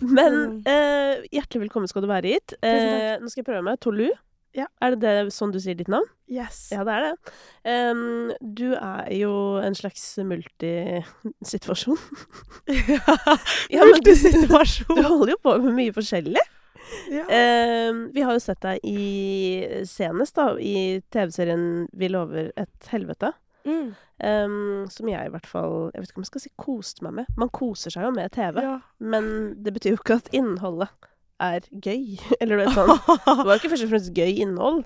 Men Mm. eh, hjertelig velkommen skal du være hit. Eh, nå skal jeg prøve meg. Tolu. Ja. Er det det sånn du sier ditt navn? Yes. Ja, det er det. Um, du er jo en slags multisituasjon. Ja, multisituasjon. du, du holder jo på med mye forskjellig. Ja. Um, vi har jo sett deg i senest da, i TV-serien Vi lover et helvete. Mm. Um, som jeg i hvert fall Jeg vet ikke om jeg skal si koste meg med. Man koser seg jo med TV, Ja. men det betyr jo ikke at innholdet er gøy. Eller du vet sånn. Det var jo ikke først og fremst gøy innhold.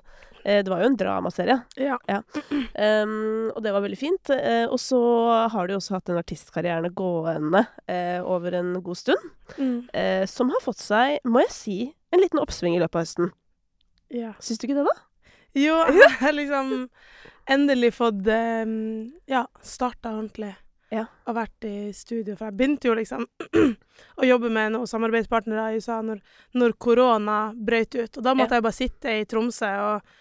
Eh, Det var jo en dramaserie. ja. Um, og det var veldig fint. Uh, og så har du jo også hatt en artistkarriere gående uh, over en god stund. Mm. Uh, som har fått seg, må jeg si, en liten oppsving i løpet av høsten. ja. Syns du ikke det, da? Jo, jeg har liksom endelig fått um, ja, starta ordentlig. Ja. Og vært i studio. For jeg begynte jo liksom å jobbe med noen samarbeidspartnere i USA når, når korona brøt ut. Og da måtte jeg bare sitte i Tromsø og,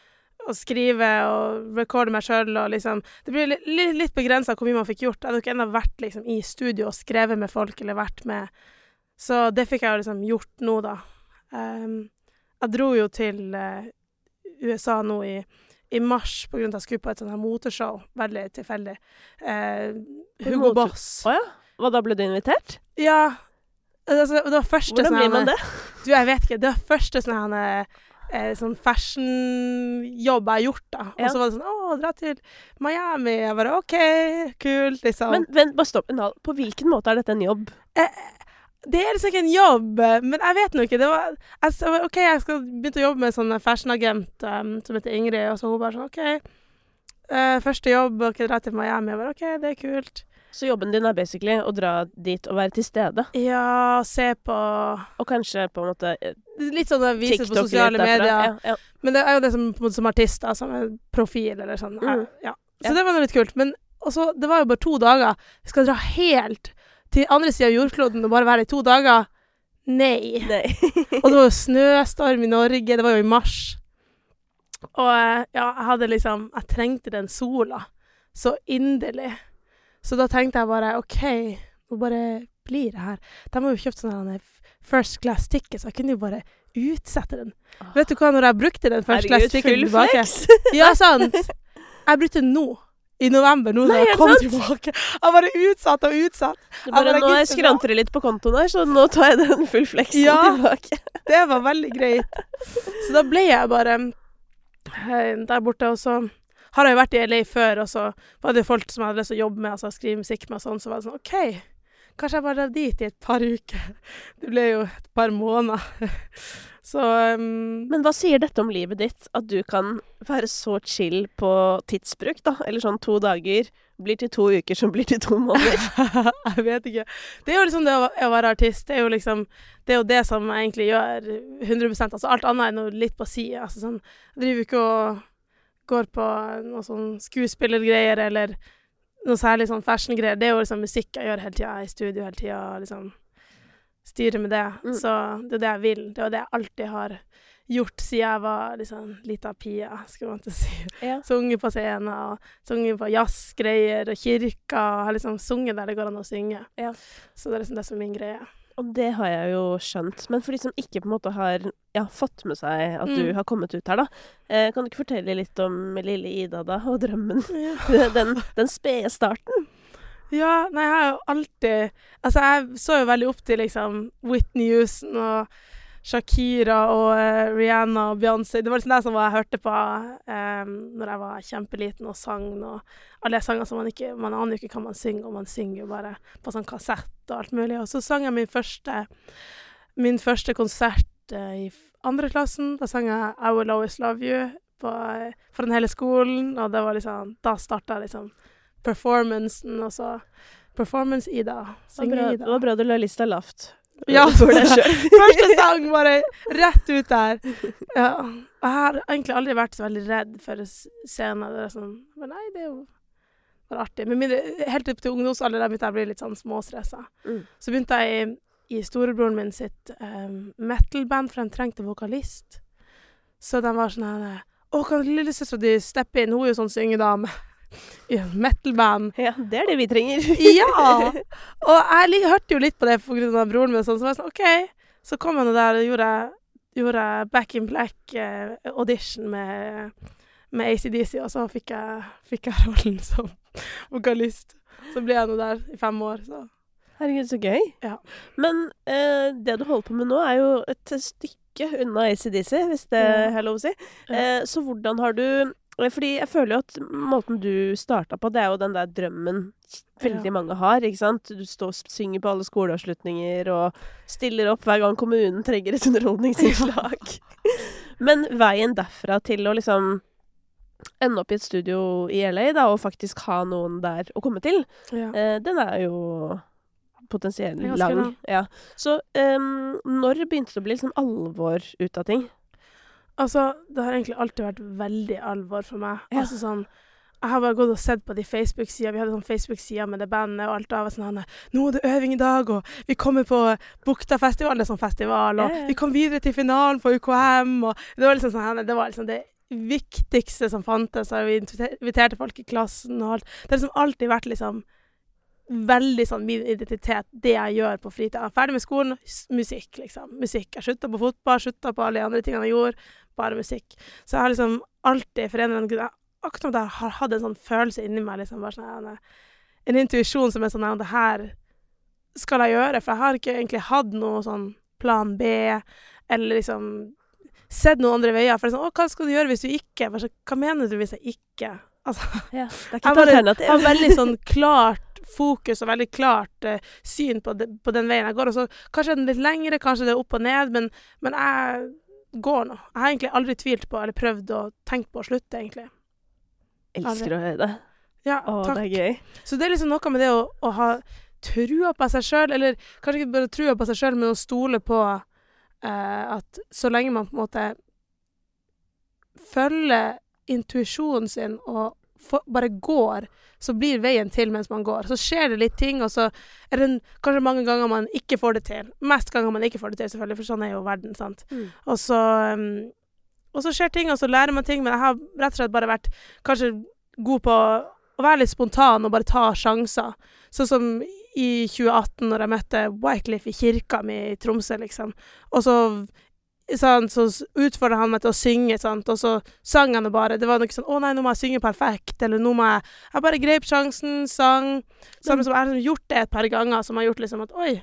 og skrive og recorde meg sjøl og liksom Det blir litt, litt, begrensa hvor mye man fikk gjort. Jeg hadde ikke ennå vært liksom i studio og skrevet med folk eller vært med Så det fikk jeg jo liksom gjort nå, da. Um, jeg dro jo til eh, USA nå i, i mars av at jeg skulle på et sånt her moteshow. Veldig tilfeldig. Eh, Hugo Mot Boss. Å ja? Hva, da ble du invitert? Ja. Altså, det var første Hvordan sånn blir man det? Du, jeg vet ikke. Det var første sånn her eh, sånn fashion-jobb jeg har gjort, da. Og Ja. så var det sånn Å, dra til Miami. Jeg bare OK, kult, liksom. Men vent, bare stopp en hal. På hvilken måte er dette en jobb? Det er liksom ikke en jobb, men jeg vet nå ikke. Det var, jeg, OK, jeg skal begynne å jobbe med en sånn fashionagent um, som heter Ingrid, og så hun bare sånn OK. uh, første jobb, og dra til Miami. Jeg bare OK, det er kult. Så jobben din er basically å dra dit og være til stede. Ja, se på Og kanskje på en måte eh, Litt sånn det vises TikTok på sosiale medier. Ja, ja. Men det er jo det som, som artist, da, som en profil eller sånn. Mm. Ja. Så Ja. det var nå litt kult. Men også, det var jo bare to dager. Vi skal dra helt til andre sida av jordkloden og bare være i to dager. Nei. Nei. Og det var jo snøstorm i Norge, det var jo i mars. Og eh, ja, jeg hadde liksom Jeg trengte den sola så inderlig. Så da tenkte jeg bare OK, nå bare blir det her. De har jo kjøpt sånne first class tickets, så jeg kunne jo bare utsette den. Vet du hva, når jeg brukte den first class ticketen tilbake! Ja, sant. Jeg brukte den nå. I november, nå Nei, når jeg kom sant? tilbake. Jeg bare utsatt og utsatt. Bare, er nå bra. skranter det litt på kontoen her, så nå tar jeg den full fleksen Ja. tilbake. Det var veldig greit. Så da ble jeg bare eh, der borte, og så har jeg jo vært i LA før, og så var det folk som jeg hadde lyst til å jobbe med, altså skrive musikk med og sånn, så var det sånn OK, kanskje jeg bare drar dit i et par uker. Det ble jo et par måneder. Så um, Men hva sier dette om livet ditt? At du kan være så chill på tidsbruk, da? Eller sånn to dager blir til to uker, som blir til to måneder. jeg vet ikke. Det er jo liksom det å, være artist. Det er jo liksom Det er jo det som jeg egentlig gjør 100% Altså alt annet er noe litt på sida. Altså sånn Jeg driver ikke og går på noe sånn skuespillergreier eller noe særlig sånn fashion-greier. Det er jo liksom musikk jeg gjør hele tida, i studio hele tida, liksom styrer med det. Mm. Så det er det jeg vil. Det er det jeg alltid har gjort siden jeg var liksom lita pia, skulle man til å si. Ja. Sunget på scenen og sunget på jazzgreier og kirka. og Har liksom sunget der det går an å synge. Ja. Så det er liksom det som er min greie. Og det har jeg jo skjønt. Men for de som ikke på en måte har ja, fått med seg at du Mm. har kommet ut her, da. Eh, kan du ikke fortelle litt om lille Ida, da? Og drømmen? Ja. Den, den spede starten? Ja, nei, jeg har jo alltid Altså, jeg så jo veldig opp til liksom Whitney Houston og Shakira og uh, Rihanna og Beyoncé. Det var liksom det som jeg hørte på um, når jeg var kjempeliten og sang. Og alle sanger som man ikke Man aner jo ikke hva man synger, og man synger jo bare på sånn kassett og alt mulig. Og så sang jeg min første Min første konsert uh, i andre klassen. Da sang jeg I Will Always Love You på, for den hele skolen, og det var liksom Da starta liksom performancen, og så Performance-Ida. Det var, Synge bra, Ida. det var bra du la lista lavt. Ja. Første sang, bare rett ut der. Ja. Og Jeg har egentlig aldri vært så veldig redd for scener. Det sånn Men nei, det er jo bare artig. Men mindre, helt opp til ungdomsalderen der begynte jeg å bli litt sånn småstressa. Mm. Så begynte jeg i, i storebroren min sitt um, metal-band, for de trengte vokalist. Så de var sånn her Å, kan lillesøstera di steppe inn? Hun er jo sånn syngedame. Metal-band. Ja, det er det vi trenger. Ja! Og jeg hørte jo litt på det av broren min, sånn, så var jeg sånn OK. så kom nå der og gjorde, gjorde Back in Black eh, audition med, med ACDC, og så fikk jeg, fikk jeg rollen som vokalist. Så ble jeg nå der i fem år, så Herregud, så gøy. Ja. Men eh, det du holder på med nå, er jo et stykke unna ACDC, hvis det er lov å si. Eh, så hvordan har du Fordi jeg føler jo at måten du starta på, det er jo den der drømmen veldig Ja. mange har, ikke sant? Du står og synger på alle skoleavslutninger og stiller opp hver gang kommunen trenger et underholdningsinnslag. Men veien derfra til å liksom ende opp i et studio i LA, da, og faktisk ha noen der å komme til, ja. Eh, den er jo potensielt lang. Ja. Så um, når begynte det å bli liksom alvor ut av ting? Altså, det har egentlig alltid vært veldig alvor for meg. Ja. Altså sånn Jeg har bare gått og sett på de Facebook-sida. Vi hadde sånn Facebook-sider med det bandet, og alt da var sånn «Hanne, Nå er det øving i dag, og vi kommer på Buktafestivalen.' det er sånn festival, og ja. vi kom videre til finalen på UKM, og det var liksom sånn Det var liksom det viktigste som fantes, og vi inviterte folk i klassen og alt. Det har liksom alltid vært liksom veldig sånn min identitet, det jeg gjør på fritida. Er Ferdig med skolen, musikk, liksom. Musikk. Jeg slutta på fotball, slutta på alle de andre tingene jeg gjorde, bare musikk. Så jeg har liksom alltid for en eller annen grunn Akkurat som jeg har hatt en sånn følelse inni meg, liksom, bare sånn, en, en intuisjon som er sånn Nei, Det her skal jeg gjøre, for jeg har ikke egentlig hatt noe sånn plan B, eller liksom sett noen andre veier. For det er sånn Å, hva skal du gjøre hvis du ikke? Sånn, Hva mener du hvis jeg ikke? Altså, Ja, det er ikke Jeg et har veldig sånn klart fokus og veldig klart eh, syn på, de, på den veien jeg går. Og så kanskje den litt lengre, kanskje det er opp og ned, men, men jeg går nå. Jeg har egentlig aldri tvilt på eller prøvd å tenke på å slutte, egentlig. Elsker å høre det. Ja, Å, takk. det er gøy. Så det er liksom noe med det å, å ha trua på seg sjøl, eller kanskje ikke bare trua på seg sjøl, men å stole på eh, at så lenge man på en måte følger intuisjonen sin og bare går, så blir veien til mens man går. Så skjer det litt ting, og så er det en- kanskje mange ganger man ikke får det til. Mest ganger man ikke får det til, selvfølgelig, for sånn er jo verden, sant. Mm. Og så um, Og så skjer ting, og så lærer man ting, men jeg har rett og slett bare vært kanskje god på å være litt spontan og bare ta sjanser. Sånn som i 2018, når jeg møtte Wycliffe i kirka mi i Tromsø, liksom. Og så sant, så utfordra han meg til å synge, sant? og så sang han det bare. Det var noe sånn 'Å nei, nå må jeg synge perfekt', eller 'nå må jeg Jeg bare grep sjansen, sang. Samme som jeg har liksom gjort det et par ganger, som har gjort liksom at Oi.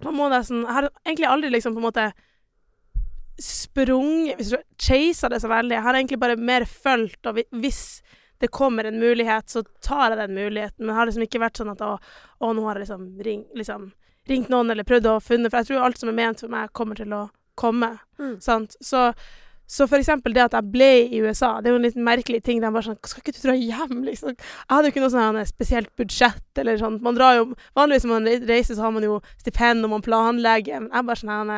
Man må nesten Jeg har egentlig aldri liksom på en måte du chaser det så veldig. Jeg har egentlig bare mer fulgt, og hvis det kommer en mulighet, så tar jeg den muligheten. Men det har liksom ikke vært sånn at å, å nå har jeg liksom, ring, liksom ringt noen eller prøvd å funne For jeg tror alt som er ment for meg, kommer til å komme. Mm. Sant? Så, så for eksempel det at jeg ble i USA, det er jo en litt merkelig ting. De bare sånn Skal ikke du dra hjem, liksom? Jeg hadde jo ikke noe sånn spesielt budsjett eller sånt. Man drar jo Vanligvis når man reiser, så har man jo stipend og man planlegger. Men jeg bare sånn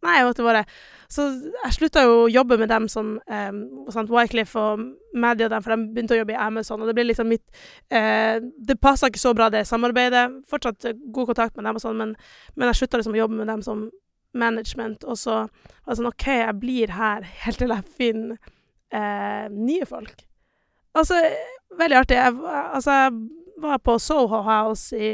Nei, jeg bare Så jeg slutta jo å jobbe med dem som um, sant, Wycliffe og Media og dem, for de begynte å jobbe i Amazon, og det ble liksom mitt uh, Det passa ikke så bra, det samarbeidet. Fortsatt god kontakt med dem og sånn, men, men jeg slutta liksom å jobbe med dem som management, og så var det sånn OK, jeg blir her helt til jeg finner eh, nye folk. Altså, veldig artig. Jeg, altså, jeg var på Soho House i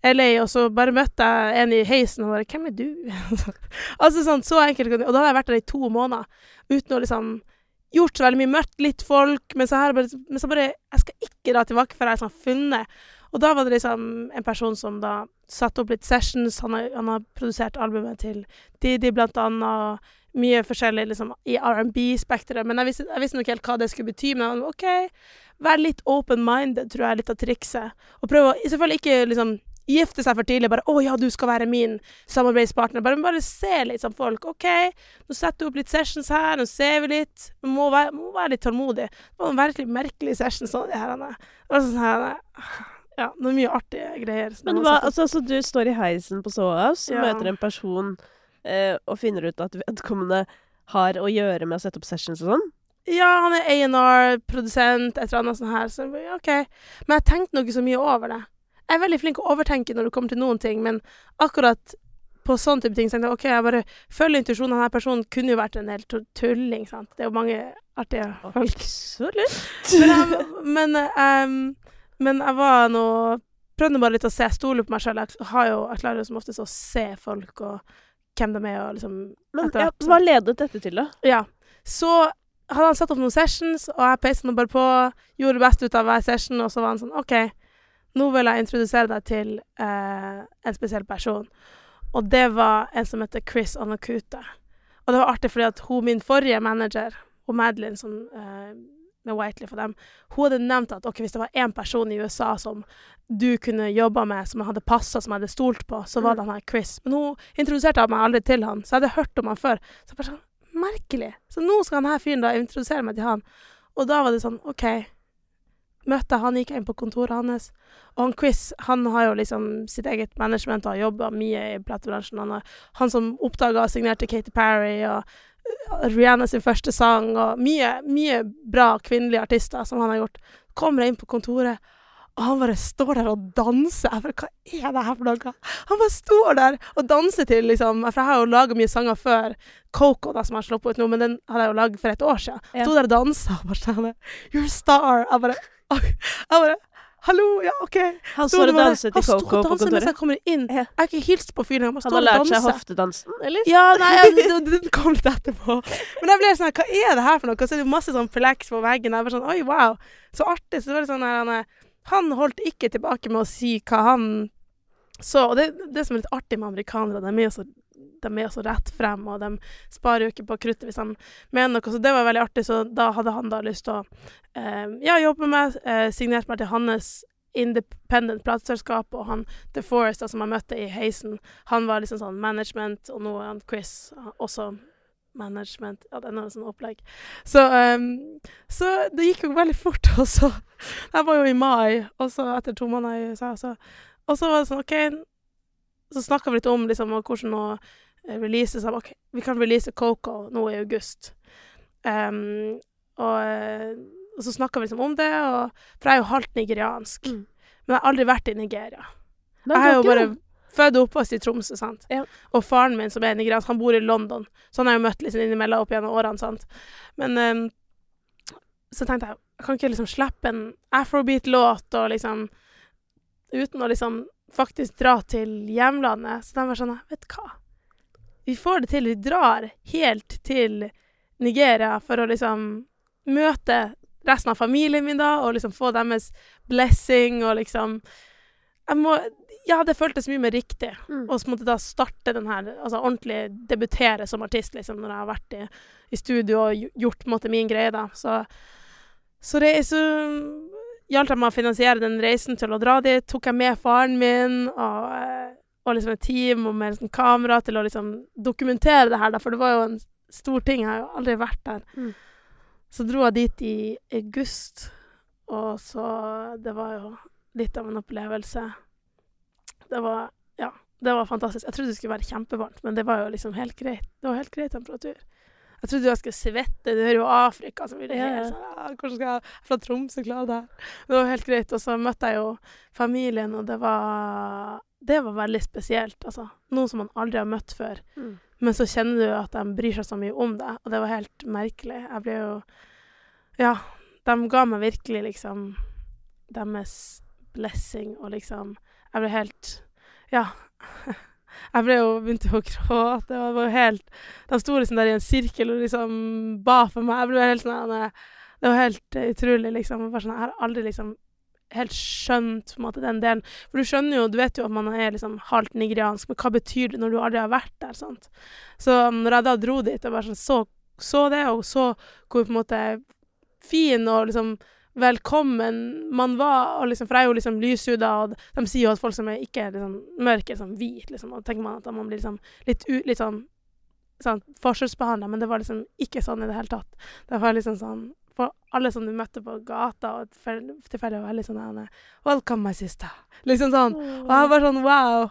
LA, og så bare møtte jeg en i heisen og bare 'Hvem er du?' altså sånn, så enkelt. Og da hadde jeg vært der i to måneder uten å liksom gjort så veldig mye. Møtt litt folk, men så her, men så bare Jeg skal ikke dra tilbake før jeg har liksom funnet Og da var det liksom en person som da satte opp litt sessions. Han har, han har produsert albumet til Didi, blant annet. Mye forskjellig liksom, i R&B-spekteret. Men jeg visste, jeg visste nok helt hva det skulle bety. Men jeg var OK, vær litt open-minded, tror jeg er litt av trikset. Og prøv å Selvfølgelig ikke liksom gifte seg for tidlig. Bare 'Å ja, du skal være min samarbeidspartner'. Bare, bare se litt som folk. OK, nå setter du opp litt sessions her, nå ser vi litt. Du må være, må være litt tålmodig. Det var noen virkelig merkelige sessions. Sånn, det, her, det var sånn Ja, det er mye artige greier. Men hva, altså, altså, du står i heisen på Soas, Ja. møter en person eh, og finner ut at vedkommende har å gjøre med å sette opp sessions og sånn? Ja, han er A&R, produsent, et eller annet sånt her. Så OK. Men jeg tenkte nok ikke så mye over det. Jeg er veldig flink å overtenke når det kommer til noen ting, men akkurat på sånn type ting tenkte jeg OK, jeg bare følger intuisjonen. Denne personen kunne jo vært en helt tulling, sant. Det er jo mange artige folk. Absolutt. Men, jeg, men, jeg var nå prøvde bare litt å se, stole på meg sjøl. Jeg, har jo, jeg klarer jo som oftest å se folk og hvem de er, og liksom Men ja, hva ledet dette til, da? Ja. Så hadde han satt opp noen sessions, og jeg peiste nå bare på, gjorde det beste ut av hver session, og så var han sånn OK, nå vil jeg introdusere deg til eh, en spesiell person. Og det var en som heter Chris Anakute. Og det var artig fordi at hun, min forrige manager, og Madeline, som eh, med Whiteley for dem, hun hadde nevnt at okay, hvis det var én person i USA som du kunne jobba med, som jeg hadde passa, som jeg hadde stolt på, så var det han her Chris. Men hun introduserte meg aldri til han, så jeg hadde hørt om han før. Så jeg bare sånn, merkelig. Så nå skal han her fyren da introdusere meg til han. Og da var det sånn, OK. Møtte han, gikk jeg inn på kontoret hans. Og han Chris, han har jo liksom sitt eget management og har jobba mye i platebransjen. Han, han som oppdaga og signerte Katy Perry og Rihanna sin første sang, og mye, mye bra kvinnelige artister som han har gjort. Kommer jeg inn på kontoret, og han bare står der og danser. Jeg bare, Hva er det her for noe? Han bare står der og danser til, liksom For jeg har jo laga mye sanger før. Coco, da, som jeg har sluppet ut nå, men den hadde jeg jo lagd for et år siden. Ja. Sto der og dansa og bare sånn You're a star. Jeg bare Jeg bare Hallo, ja, OK. Han står og det danser til Coco og på danser mens kontoret. jeg kommer inn. Jeg har ikke hilst på fyren. Han bare Han har lært seg danser. hoftedansen, eller? Ja, nei, jeg, det- den kom litt etterpå. Men jeg ble sånn Hva er det her for noe? Så er det masse sånn flex på veggen. Jeg bare sånn, Oi, wow. Så artig. Så det var litt sånn her, han, han holdt ikke tilbake med å si hva han så. Og det, det som er litt artig med amerikanere, de er jo så, de er så rett frem, og de sparer jo ikke på kruttet hvis de mener noe. Så det var veldig artig. Så da hadde han da lyst til å eh, ja, jobbe med meg, eh, signerte meg til hans independent plateselskap, og han The Forest, som jeg møtte i heisen, han var liksom sånn management, og nå er han Chris også management. Ja, det er noe sånn opplegg. Så, ehm, så det gikk jo veldig fort, og så Jeg var jo i mai, og så etter to måneder i USA, så Og så var det sånn, OK Så snakka vi litt om liksom hvordan å eh, release. Så OK, vi kan release Coco nå i august. Um, og, eh, og så snakka vi liksom om det, og, for jeg er jo halvt nigeriansk. Mm. Men jeg har aldri vært i Nigeria. Nei, Jeg er jo bare født og oppvokst i Tromsø, sant. Ja. Og faren min, som er nigeriansk, han bor i London, så han har jeg jo møtt liksom innimellom opp gjennom årene, sant. Men um, så tenkte jeg, jeg kan ikke liksom slippe en afrobeat-låt og liksom Uten å liksom faktisk dra til hjemlandet. Så de var sånn Vet du hva, vi får det til. Vi drar helt til Nigeria for å liksom møte resten av familien min da, og liksom få deres blessing og liksom Jeg må Ja, det føltes mye mer riktig. Mm. Og så måtte jeg da starte den her, altså ordentlig debutere som artist, liksom, når jeg har vært i, i studio og gjort måte min greie, da. Så, så, det, så hjalp jeg meg å finansiere den reisen til å dra dit. Tok jeg med faren min og, eh, og liksom et team og med liksom kamera til å liksom dokumentere det her, da, for det var jo en stor ting. Jeg har jo aldri vært der. Mm. Så dro jeg dit i august, og så Det var jo litt av en opplevelse. Det var Ja, det var fantastisk. Jeg trodde det skulle være kjempevarmt, men det var jo liksom helt greit. Det var helt grei temperatur. Jeg trodde jeg skulle svette. Du hører jo Afrika, som blir det helt sånn «Ah, Hvordan skal jeg fra Tromsø klare det her? Det var helt greit. Og så møtte jeg jo familien, og det var Det var veldig spesielt, altså. Noen som man aldri har møtt før. Mm. Men så kjenner du at de bryr seg så mye om deg, og det var helt merkelig. Jeg ble jo Ja, de ga meg virkelig liksom deres blessing, og liksom Jeg ble helt Ja. Jeg ble jo begynte å gråte. Det var helt De sto liksom der i en sirkel og liksom ba for meg. Jeg ble helt sånn eh, Det var helt eh, utrolig, liksom. Sånn, jeg har aldri liksom helt skjønt på en måte den delen. For du skjønner jo, du vet jo at man er liksom halvt nigeriansk, men hva betyr det når du aldri har vært der? sant? Så um, når jeg da dro dit og bare sånn så, så det, og så hvor på en måte fin og liksom velkommen man var, liksom, for jeg er jo liksom lyshuda, og de sier jo at folk som er ikke er liksom mørke, er liksom hvit, liksom, og tenker man at man blir liksom litt, u, litt sånn, sånn forskjellsbehandla, men det var liksom ikke sånn i det hele tatt. Det var liksom sånn For alle som du møtte på gata, og tilfeldig var veldig sånn Welcome, my sister. Liksom sånn. Og jeg var sånn wow.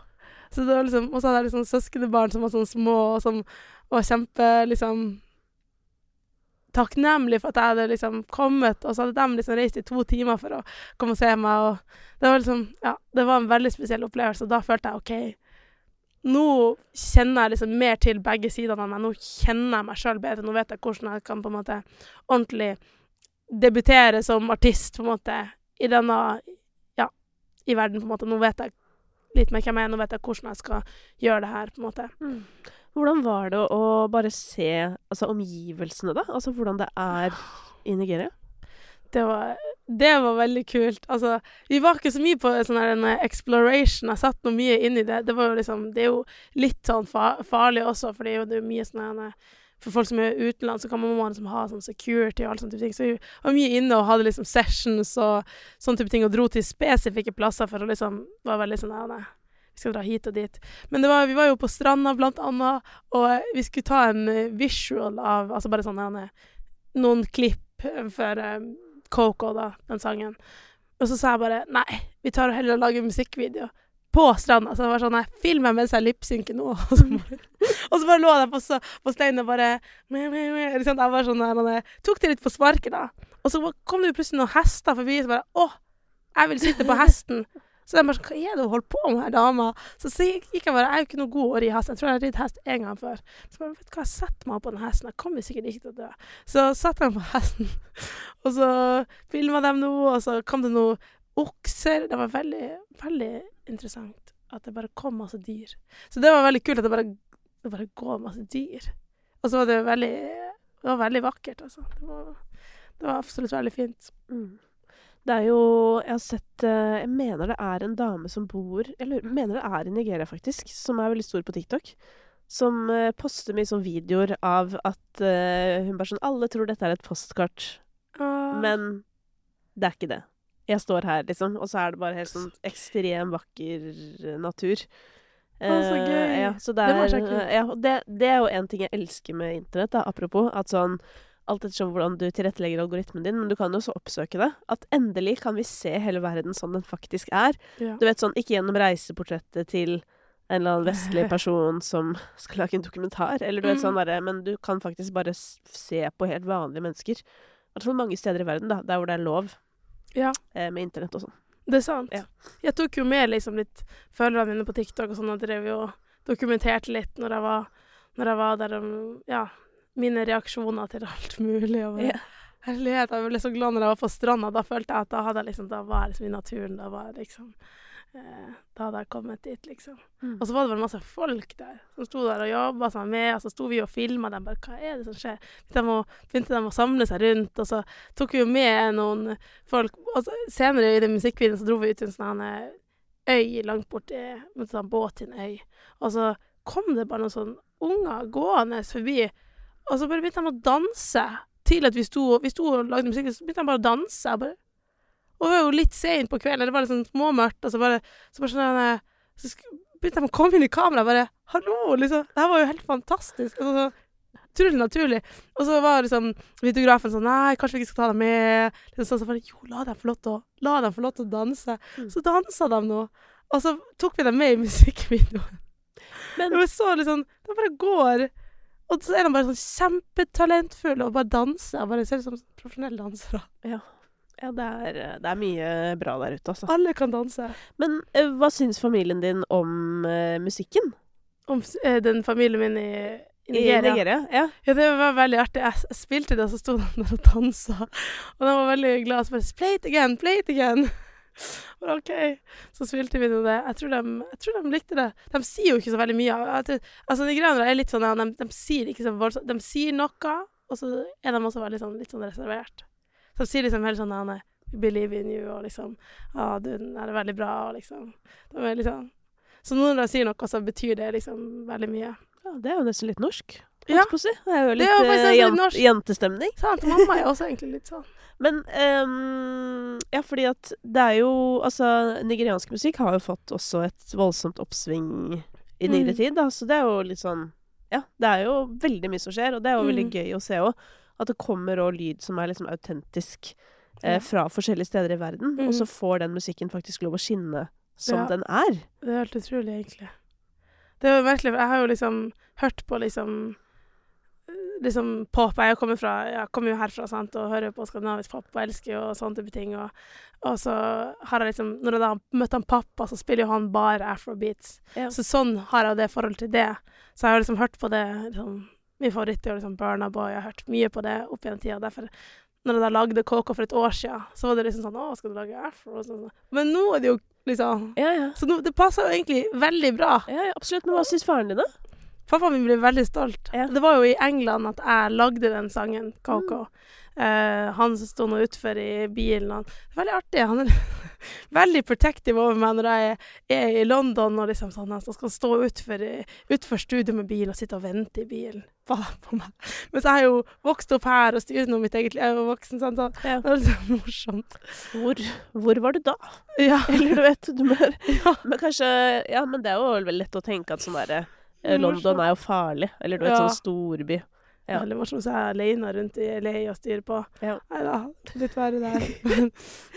Så det var liksom, og så hadde jeg liksom søskenbarn som var sånn små, og som var kjempe liksom takknemlig for at jeg hadde liksom kommet, og så hadde de liksom reist i to timer for å komme og se meg, og det var liksom Ja, det var en veldig spesiell opplevelse, og da følte jeg OK, nå kjenner jeg liksom mer til begge sidene av meg, nå kjenner jeg meg sjøl bedre, nå vet jeg hvordan jeg kan på en måte ordentlig debutere som artist, på en måte, i denne Ja, i verden, på en måte. Nå vet jeg litt mer hvem jeg er, nå vet jeg hvordan jeg skal gjøre det her, på en måte. Hvordan var det å bare se altså, omgivelsene, da? Altså hvordan det er i Nigeria? Det var, det var veldig kult. Altså, vi var ikke så mye på sånn eh, exploration. Jeg satt noe mye inn i det. Det liksom Det er jo litt sånn farlig også, for det er jo, det er mye sånn her, For folk som er utenlands, så kan man liksom ha sånn security og all sånn type ting. Så vi var mye inne og hadde liksom sessions og sånne type ting, og dro til spesifikke plasser for å liksom Var veldig sånn skal dra hit og dit. Men var, vi var jo på stranda, blant annet, og vi skulle ta en eh, visual av Altså bare sånn noen klipp for eh, Coco, da, den sangen. Og så sa jeg bare nei, vi tar heller og lager musikkvideo på stranda. Så det var sånn jeg film meg mens jeg lipsynker nå. Og så bare, lå jeg på, på steinen og bare me, me, me. Jeg var sånn der, jeg tok det litt på sparket, da. Og så kom det plutselig noen hester forbi, og så bare å, jeg vil sitte på hesten. Så jeg bare sånn, hva er det hun holder på med her dama? Så, gikk jeg bare, jeg er jo ikke noe god å ri hest. Jeg tror jeg har ridd hest en gang før. Så bare, vet du hva, jeg setter meg på den hesten. Jeg kommer sikkert ikke til å dø. Så satte jeg meg på hesten, og så filma dem noe, og så kom det noen okser. Det var veldig, veldig interessant at det bare kom masse dyr. Så det var veldig kult at det bare, det bare går masse dyr. Og så var det veldig, det var veldig vakkert, altså. Det var, det var absolutt veldig fint. Mm. Det er jo Jeg har sett eh, Jeg mener det er en dame som bor Eller mener det er i Nigeria, faktisk, som er veldig stor på TikTok. Som eh, poster mye sånn videoer av at uh, hun bare sånn Alle tror dette er et postkart, Men men det er ikke det. Jeg står her, liksom, og så er det bare helt sånn ekstrem vakker natur. Å, så gøy. ja, så det, Det er, jeg ja, det, det er jo en ting jeg elsker med internett, da, apropos. At sånn Alt ettersom hvordan du tilrettelegger algoritmen din, men du kan jo også oppsøke det. At endelig kan vi se hele verden sånn den faktisk er. ja. Du vet sånn, Ikke gjennom reiseportrettet til en eller annen vestlig person som skal lage en dokumentar, eller du vet Mm. sånn derre Men du kan faktisk bare se på helt vanlige mennesker. I hvert fall mange steder i verden, da, der hvor det er lov ja. eh, med internett og sånn. Det er sant. Ja. Jeg tok jo med liksom litt følgerne mine på TikTok og sånn, og drev jo dokumenterte litt når jeg var, når jeg var der, ja, mine reaksjoner til alt mulig. Og bare, Ja. Herlighet, jeg ble så glad når jeg var på stranda. Da følte jeg at da jeg liksom, da var jeg liksom i naturen. Da var jeg liksom eh, Da hadde jeg kommet dit, liksom. Mm. Og så var det bare masse folk der som sto der og jobba sammen med, og så sto vi og filma dem. Bare, hva er det som skjer? De, å, begynte de å samle seg rundt, og så tok vi jo med noen folk. Og så, senere i den musikkvideoen så dro vi ut til en sånn øy langt borti en sånn båt til en øy. Og så kom det bare noen sånne unger gående forbi, og så bare begynte de å danse. Til at vi sto, vi sto og lagde musikk, så begynte de bare å danse. Bare, og det var jo litt seint på kvelden, det var litt sånn småmørkt, og så bare, så bare sånn eh, Så begynte de å komme inn i kameraet, bare Hallo! liksom. Det her var jo helt fantastisk. Og så, utrolig naturlig. Og så var liksom videografen sånn Nei, kanskje vi ikke skal ta dem med. Liksom sånn, så bare Jo, la dem få lov til å, la dem få lov til å danse. Mm. Så dansa de nå. Og så tok vi dem med i musikkvideoen. Men Det var så liksom De bare går. Og så er de bare sånn kjempetalentfulle og bare danser. Bare ser ut som profesjonelle dansere. ja, det er, det er mye bra der ute, altså. Alle kan danse. Men uh, hva syns familien din om uh, musikken Om uh, den familien min i, Nigeria. Nigeria? Ja. Ja, det var veldig artig. Jeg, spilte det, og så sto de der og dansa. Og de var veldig glade. Så bare Play it again! Play it again! Bare, OK. Så spilte vi nå det. Jeg tror, de, jeg tror de likte det. De sier jo ikke så veldig mye. Altså, de greiene der er litt sånn ja, de, de sier ikke så voldsomt De sier noe, og så er de også veldig sånn, litt sånn reservert. Så de sier liksom helt sånn ja, nei, We believe in you, og liksom Ja, du, er veldig bra, og liksom De er litt sånn Så når de sier noe, så betyr det liksom veldig mye. ja, det er jo nesten litt norsk. Ja. si. Det er jo Det litt er jo eh, litt jan- norsk. jentestemning. Sant? Mamma er også egentlig litt sånn. Men um, Ja, fordi at det er jo Altså, nigeriansk musikk har jo fått også et voldsomt oppsving i nyere Mm. tid, da, så det er jo litt sånn Ja, det er jo veldig mye som skjer, og det er jo veldig Mm. gøy å se òg. At det kommer òg lyd som er liksom autentisk eh, fra forskjellige steder i verden, og Mm. så får den musikken faktisk lov å skinne som Ja. den er. Det er helt utrolig, egentlig. Det er jo merkelig, for jeg har jo liksom hørt på liksom liksom pop. Jeg kommer, fra, jeg kommer jo herfra sant, og hører på skandinavisk pop og elsker jo sånne type ting. Og, og så har jeg liksom Når jeg da møtte han pappa, så spiller jo han bare afrobeats. Ja. Så sånn har jeg jo det forhold til det. Så jeg har liksom hørt på det liksom, Min favoritt er jo liksom Burna Boy. Jeg har hørt mye på det opp gjennom tida. Derfor, når jeg da lagde Coco for et år siden, så var det liksom sånn Å, skal du lage afro? Og sånn. Men nå er det jo liksom. Ja, ja. Så nå, det passer jo egentlig veldig bra. ja, ja absolutt. Men hva syns faren din, da? Pappaen min ble veldig stolt. Ja. Det var jo i England at jeg lagde den sangen, Coco. Eh, han som sto nå utfor i bilen. Han, det er veldig artig. Han er veldig protective over meg når jeg er i London og liksom sånn at skal stå utfor, utfor studio med bil og sitte og vente i bilen på, på meg. Mens jeg har jo vokst opp her og styrer nå mitt eget liv. Jeg er jo voksen, sant? så Ja. det er litt morsomt. Hvor, hvor var du da? Ja. Eller du vet du mer. ja. Men kanskje Ja, men det er jo vel lett å tenke at sånn derre. London er jo farlig. Eller du vet, Ja. sånn storby. Ja. Veldig morsomt så jeg aleine rundt i LA og styrer på. Ja. Nei da, litt verre der. Men,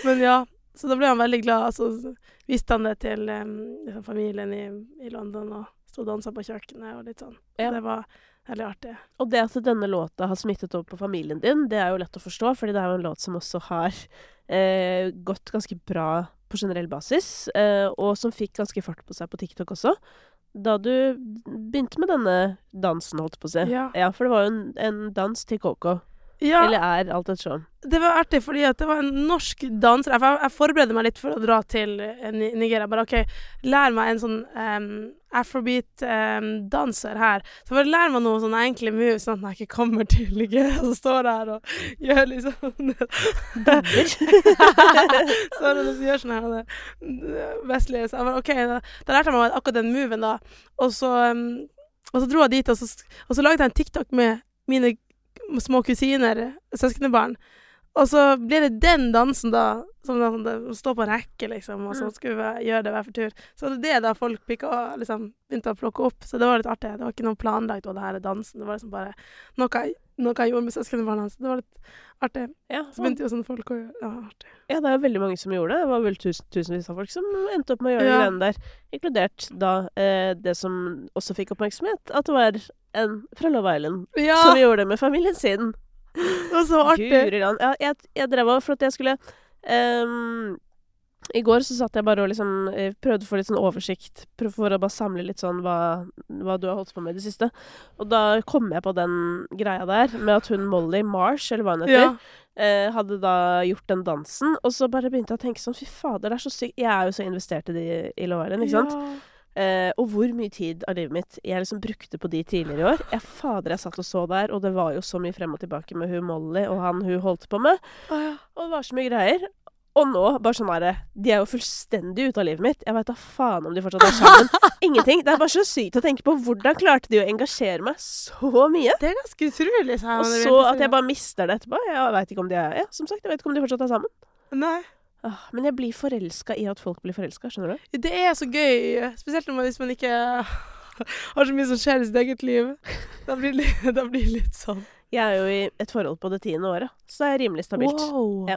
men ja, så da ble han veldig glad. Så viste han det til liksom familien i, i London og sto og dansa på kjøkkenet og litt sånn. Ja. Det var veldig artig. Og det at denne låta har smittet over på familien din, det er jo lett å forstå, fordi det er jo en låt som også har eh, gått ganske bra på generell basis, eh, og som fikk ganske fart på seg på TikTok også. Da du begynte med denne dansen, holdt på å si. Ja. for det var jo en, en dans til Coco. Ja, Eller er alt ettersom. det var artig fordi det var en norsk danser. Jeg, jeg forberedte meg litt for å dra til eh, Nigeria. Bare OK, lær meg en sånn um, afrobeat-danser her. Så bare lær meg noen sånne enkle moves, sånn at jeg ikke kommer til Nigeria og står her og gjør liksom så er det noen som gjør sånn her det vestlige Så jeg bare OK, da, da lærte jeg meg akkurat den moven, da. Og så, um, og så dro jeg dit, og så, og så lagde jeg en TikTok med mine små kusiner, søskenbarn. Og så blir det den dansen, da, som da, som står på en rekke, liksom, og så Mm. skulle vi gjøre det hver for tur. Så det er det da folk pika, liksom begynte å plukke opp. Så det var litt artig. Det var ikke noe planlagt, og det her er dansen. Det var liksom bare noe, noe jeg gjorde med søskenbarna. Så det var litt artig. Ja, Så begynte jo sånne folk å gjøre Ja, artig. ja, det er veldig mange som gjorde det. Det var vel tusen, tusenvis av folk som endte opp med å gjøre de Ja. greiene der. Inkludert da eh, det som også fikk oppmerksomhet, at det var en fra Love Island Ja! som gjorde det med familien sin. Det var så artig. Ja, jeg, jeg drev og For at jeg skulle um, I går så satt jeg bare og liksom eh, prøvde å få litt sånn oversikt for å bare samle litt sånn hva, hva du har holdt på med i det siste. Og da kom jeg på den greia der med at hun Molly Marsh, eller hva hun heter, Ja. uh, hadde da gjort den dansen. Og så bare begynte jeg å tenke sånn Fy fader, det er så sykt. Jeg er jo så investert i, de, i Love Island, ikke sant? Ja. Eh, og hvor mye tid av livet mitt jeg liksom brukte på de tidligere i år. Jeg fader, jeg satt og så der, og det var jo så mye frem og tilbake med hun Molly og han hun holdt på med. Ja. Og det var så mye greier. Og nå, bare sånn derre De er jo fullstendig ute av livet mitt. Jeg veit da faen om de fortsatt er sammen. Ingenting. Det er bare så sykt å tenke på. Hvordan klarte de å engasjere meg så mye? Det er ganske utrolig. Og så at jeg bare mister det etterpå. Jeg vet ikke om de er Ja, som sagt, jeg vet ikke om de fortsatt er sammen. Nei. Men jeg blir forelska i at folk blir forelska, skjønner du? Det er så gøy, spesielt man, hvis man ikke har så mye som skjer i sitt eget liv. Da blir det, litt- sånn. Jeg er jo i et forhold på det tiende året, så det er rimelig stabilt. Wow. Ja.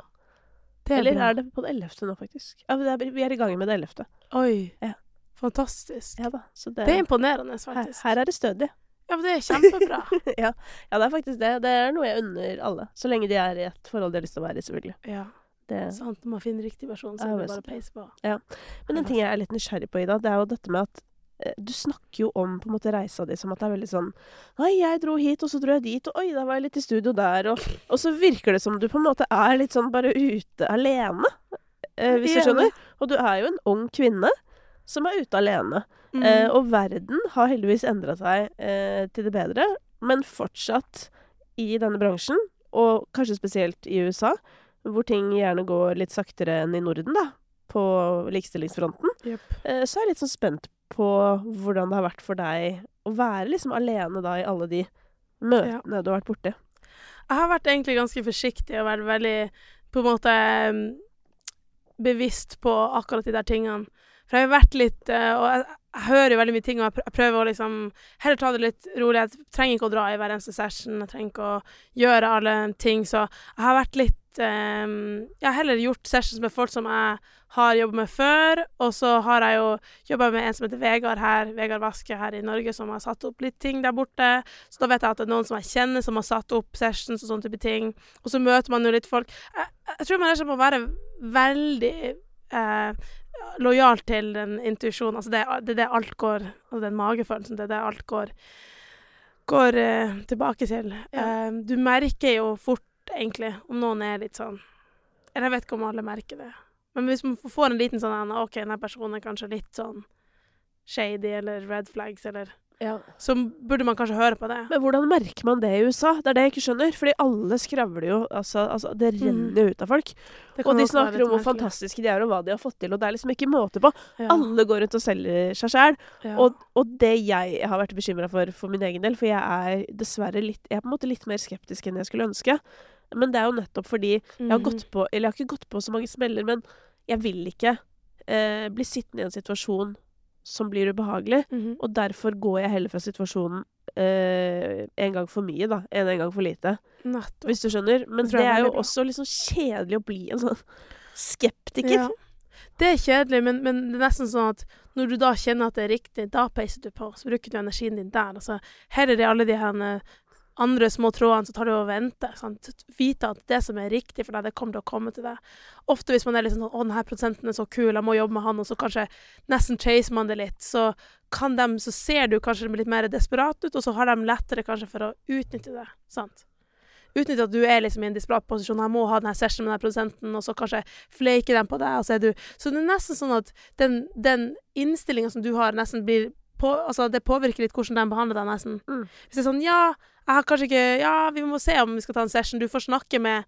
Det er Eller bra. er det på det ellevte nå, faktisk? Ja, vi er i gang med det ellevte. Oi. Ja. Fantastisk. Ja det, Det er imponerende, her, faktisk. her er det stødig. Ja, men det er kjempebra. ja. ja, det er faktisk det. Det er noe jeg unner alle. Så lenge de er i et forhold de har lyst til å være i, selvfølgelig. ja, Det. sant. Når man finner riktig versjon, så er det bare å peise på. Men en ting jeg er litt nysgjerrig på, Ida, det er jo dette med at eh, du snakker jo om på en måte reisa di som at det er veldig sånn Nei, jeg dro hit, og så dro jeg dit, og oi, da var jeg litt i studio der, og, og så virker det som du på en måte er litt sånn bare ute alene, eh, hvis du skjønner. Og du er jo en ung kvinne som er ute alene. Mm. Eh, og verden har heldigvis endra seg eh, til det bedre, men fortsatt i denne bransjen, og kanskje spesielt i USA, hvor ting gjerne går litt saktere enn i Norden, da, på likestillingsfronten, yep. eh, så er jeg litt sånn spent på hvordan det har vært for deg å være liksom alene da i alle de møtene du har vært borti. Jeg har vært egentlig ganske forsiktig og vært veldig på en måte um, bevisst på akkurat de der tingene. For jeg har vært litt eh, Og jeg, jeg hører jo veldig mye ting, og jeg prøver å liksom heller ta det litt rolig. Jeg trenger ikke å dra i hver eneste session, jeg trenger ikke å gjøre alle ting. Så jeg har vært litt um, Jeg har heller gjort sessions med folk som jeg har jobba med før, og så har jeg jo jobba med en som heter Vegard her, Vegard Vaske her i Norge, som har satt opp litt ting der borte. Så da vet jeg at det er noen som jeg kjenner, som har satt opp sessions og sånne type ting. Og så møter man jo litt folk. Jeg, jeg tror man rett og slett må være veldig eh, lojal til den intuisjonen. Altså det, det er det alt går Altså den magefølelsen, det er det alt går går uh, tilbake til. Ja. Uh, du merker jo fort, egentlig, om noen er litt sånn Eller jeg vet ikke om alle merker det. Men hvis man får en liten sånn OK, denne personen er kanskje litt sånn shady eller red flags, eller Ja. Så burde man kanskje høre på det. Men hvordan merker man det i USA? Det er det jeg ikke skjønner. Fordi alle skravler jo altså, altså Det renner jo ut av folk. Og de snakker om hvor merkelig. fantastiske de er, og hva de har fått til. Og det er liksom ikke måte på. Ja. Alle går rundt og selger seg sjæl. Ja. Og, og det jeg har vært bekymra for for min egen del, for jeg er dessverre litt Jeg er på en måte litt mer skeptisk enn jeg skulle ønske. Men det er jo nettopp fordi jeg har Mhm. gått på Eller jeg har ikke gått på så mange smeller, men jeg vil ikke eh, bli sittende i en situasjon som blir ubehagelig. Mhm. Og derfor går jeg heller fra situasjonen eh, en gang for mye, da, enn en gang for lite. Nettopp. Hvis du skjønner. Men Det det, er jo bra. også sånn kjedelig å bli en sånn skeptiker. Ja. Det er kjedelig, men, men det er nesten sånn at når du da kjenner at det er riktig, da peiser du på. Så bruker du energien din der. Altså, er det alle de her eh, andre små trådene, så tar du og venter. Sant? Vite at det som er riktig for deg, det kommer til å komme til deg. Ofte hvis man er litt sånn 'Å, denne produsenten er så kul, jeg må jobbe med han', og så kanskje nesten chaser man det litt, så kan de, så ser du kanskje litt mer desperat ut, og så har de lettere kanskje for å utnytte det. Sant? Utnytte at du er liksom i en desperat posisjon. Jeg må ha denne sessionen med denne produsenten, og så kanskje fleiker de på deg, og så er du Så det er nesten sånn at den, den innstillinga som du har, nesten blir på, Altså, det påvirker litt hvordan de behandler deg, nesten. Mm. Hvis det er sånn Ja, jeg har kanskje ikke Ja, vi må se om vi skal ta en session. Du får snakke med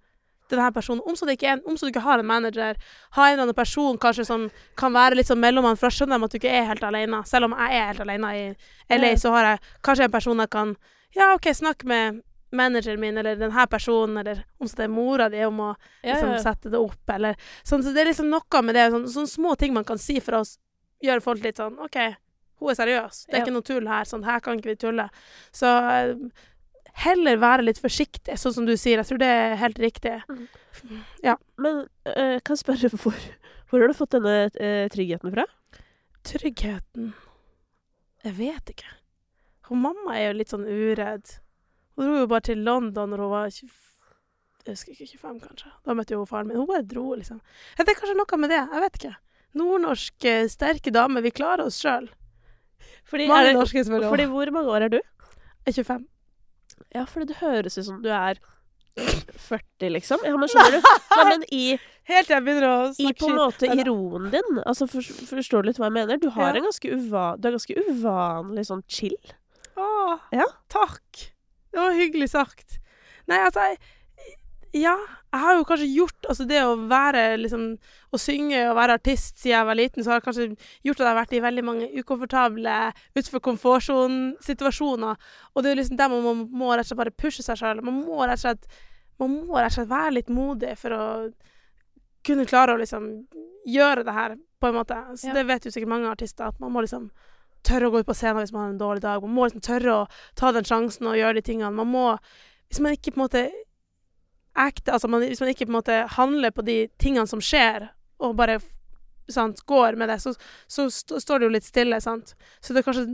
denne personen. Om så du ikke, en- om så du ikke har en manager, ha en eller annen person kanskje som kan være litt sånn mellommann, for da skjønner de at du ikke er helt alene. Selv om jeg er helt alene i LA, så har jeg kanskje en person jeg kan Ja, OK, snakk med manageren min, eller denne personen, eller om så det er mora di, om å liksom, ja, ja. sette det opp, eller sånn. Så det er liksom noe med det, sånn, sånne små ting man kan si for å gjøre folk litt sånn OK, hun er seriøs. Det er Ja. ikke noe tull her. Sånn, her kan ikke vi tulle. Så eh, heller være litt forsiktig, sånn som du sier. Jeg tror det er helt riktig. Ja. Men jeg kan spørre hvor, hvor har du fått denne eh, tryggheten fra? Tryggheten Jeg vet ikke. Hun mamma er jo litt sånn uredd. Hun dro jo bare til London når hun var 20, jeg husker ikke, 25, kanskje. Da møtte jo faren min. Hun bare dro, liksom. Det er kanskje noe med det. Jeg vet ikke. Nordnorsk, eh, sterke dame. Vi klarer oss sjøl. Fordi, er norske fordi hvor mange år er du? Jeg er 25. Ja, fordi det høres ut som du er 40, liksom. Ja, men skjønner du? Nei, men i, Helt til jeg begynner å i snakke på en måte i roen din. Altså, for, Forstår du litt hva jeg mener? Du har Ja. en ganske, uva, du er ganske uvanlig sånn chill. Å, Ja. takk. Det var hyggelig sagt. Nei, altså jeg, Ja, jeg har jo kanskje gjort Altså det å være liksom Å synge og være artist siden jeg var liten, så har jeg kanskje gjort at jeg har vært i veldig mange ukomfortable, utenfor komfortsonen-situasjoner. Og det er jo liksom der man må, må rett og slett bare pushe seg sjøl. Man må rett og slett Man må rett og slett være litt modig for å kunne klare å liksom gjøre det her, på en måte. Så Ja. det vet jo sikkert mange artister, at man må liksom tørre å gå ut på scenen hvis man har en dårlig dag. Man må liksom tørre å ta den sjansen og gjøre de tingene. Man må Hvis man ikke på en måte acte, altså man, hvis man ikke på en måte handler på de tingene som skjer, og bare sant, går med det, så, så st står det jo litt stille, sant. Så det er kanskje,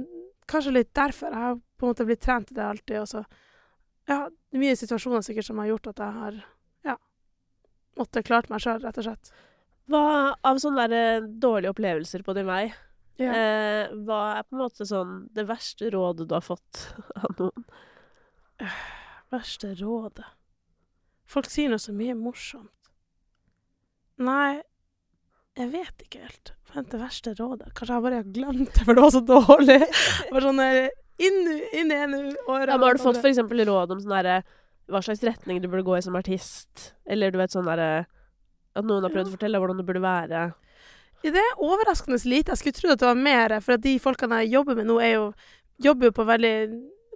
kanskje litt derfor jeg har på en måte blitt trent til det alltid. Og så ja, mye situasjoner sikkert som har gjort at jeg har ja, måttet klart meg sjøl, rett og slett. Hva av sånne der, eh, dårlige opplevelser på din vei, Ja. eh, hva er på en måte sånn det verste rådet du har fått av noen? Verste rådet Folk sier noe så mye morsomt. Nei, jeg vet ikke helt. Hva er det verste rådet? Kanskje jeg bare har glemt det, for det var så dårlig. Bare sånn der, inn, inn ene året. Ja, men har du fått eksempel råd om sånn derre hva slags retning du burde gå i som artist? Eller du vet sånn derre At noen har prøvd å fortelle deg hvordan du burde være? Det er overraskende lite. Jeg skulle tro at det var mer, for de folkene jeg jobber med nå, er jo, jobber jo på veldig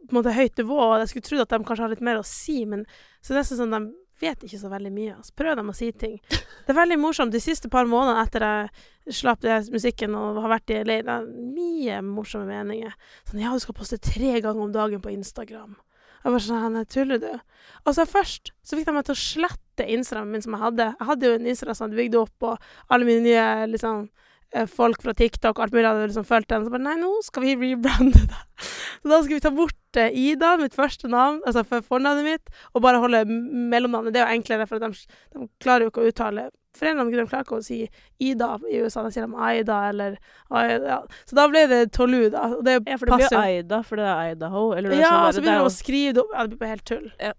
på en måte, høyt nivå, og jeg skulle tro at de kanskje har litt mer å si, men så det er sånn de vet ikke så veldig mye. Så prøv dem å si ting. Det er veldig morsomt. De siste par månedene etter jeg slapp det musikken og har vært i LA, det er mye morsomme meninger. Sånn ja, du skal poste tre ganger om dagen på Instagram. Jeg bare sånn, nei, tuller du? Altså først så fikk de meg til å slette Instagramen min som jeg hadde. Jeg hadde jo en Instagram som jeg hadde bygd opp, og alle mine nye liksom, folk fra TikTok og alt mulig hadde liksom fulgt den. Så bare nei, nå skal vi rebrande det. Så da skal vi ta bort eh, Ida, mitt første navn, altså for fornavnet mitt, og bare holde mellomnavnet. Det er jo enklere, for de, de klarer jo ikke å uttale For en eller annen grunn klarer ikke å si Ida i USA. Da sier de Aida eller Aida. Så da ble det Tolu, da. Og det Ja, for det blir Aida, for det er Idaho. Eller noe ja, sånt og så er begynner de å skrive det opp. Ja, det blir bare helt tull. Ja.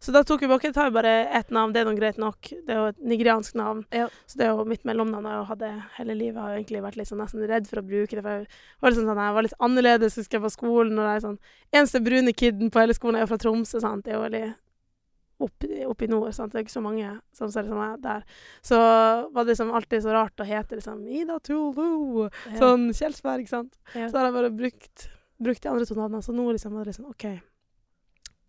Så da tok vi bare, tar vi bare ett navn, det er noe greit nok. Det er jo et nigeriansk navn. Ja. Så det er jo mitt mellomnavn jeg har hele livet. Jeg har jo egentlig vært litt sånn nesten redd for å bruke det. For jeg var, litt, sånn, jeg var litt annerledes husker jeg på skolen. Og det er sånn, eneste brune kiden på hele skolen er jo fra Tromsø, sant. Det er jo veldig opp, opp i nord, sant. Det er ikke så mange som ser ut som meg der. Så var det liksom alltid så rart å hete liksom Ida Tulu. Sånn Kjelsberg, sant. Ja. Så har jeg bare brukt, brukt de andre to navnene. Så nå liksom var det liksom OK.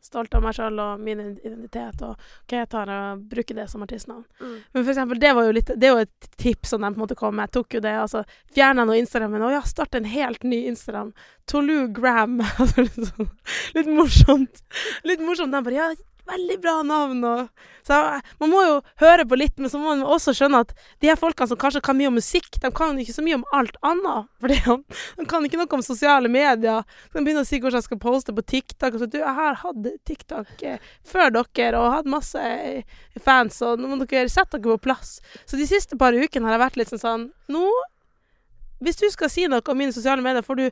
Stolt av meg sjøl og min identitet, og hva jeg tar og bruker det som artistnavn. Mm. Men for eksempel, det var jo litt Det er jo et tips som de på en måte kom med. Jeg tok jo det, altså Fjerna nå Instagrammen. Å ja, start en helt ny Instagram. Tolu Gram. Altså, sånn- litt morsomt. Litt morsomt. De bare Ja, veldig bra navn. Og, så man må jo høre på litt, men så må man også skjønne at de her folkene som kanskje kan mye om musikk, de kan jo ikke så mye om alt annet. For de, kan ikke noe om sosiale medier. Så de begynner å si hvordan jeg skal poste på TikTok. Og så, du, jeg har hatt TikTok eh, før dere og hatt masse eh, fans, og nå må dere sette dere på plass. Så de siste par ukene har jeg vært litt sånn sånn Nå, hvis du skal si noe om mine sosiale medier, får du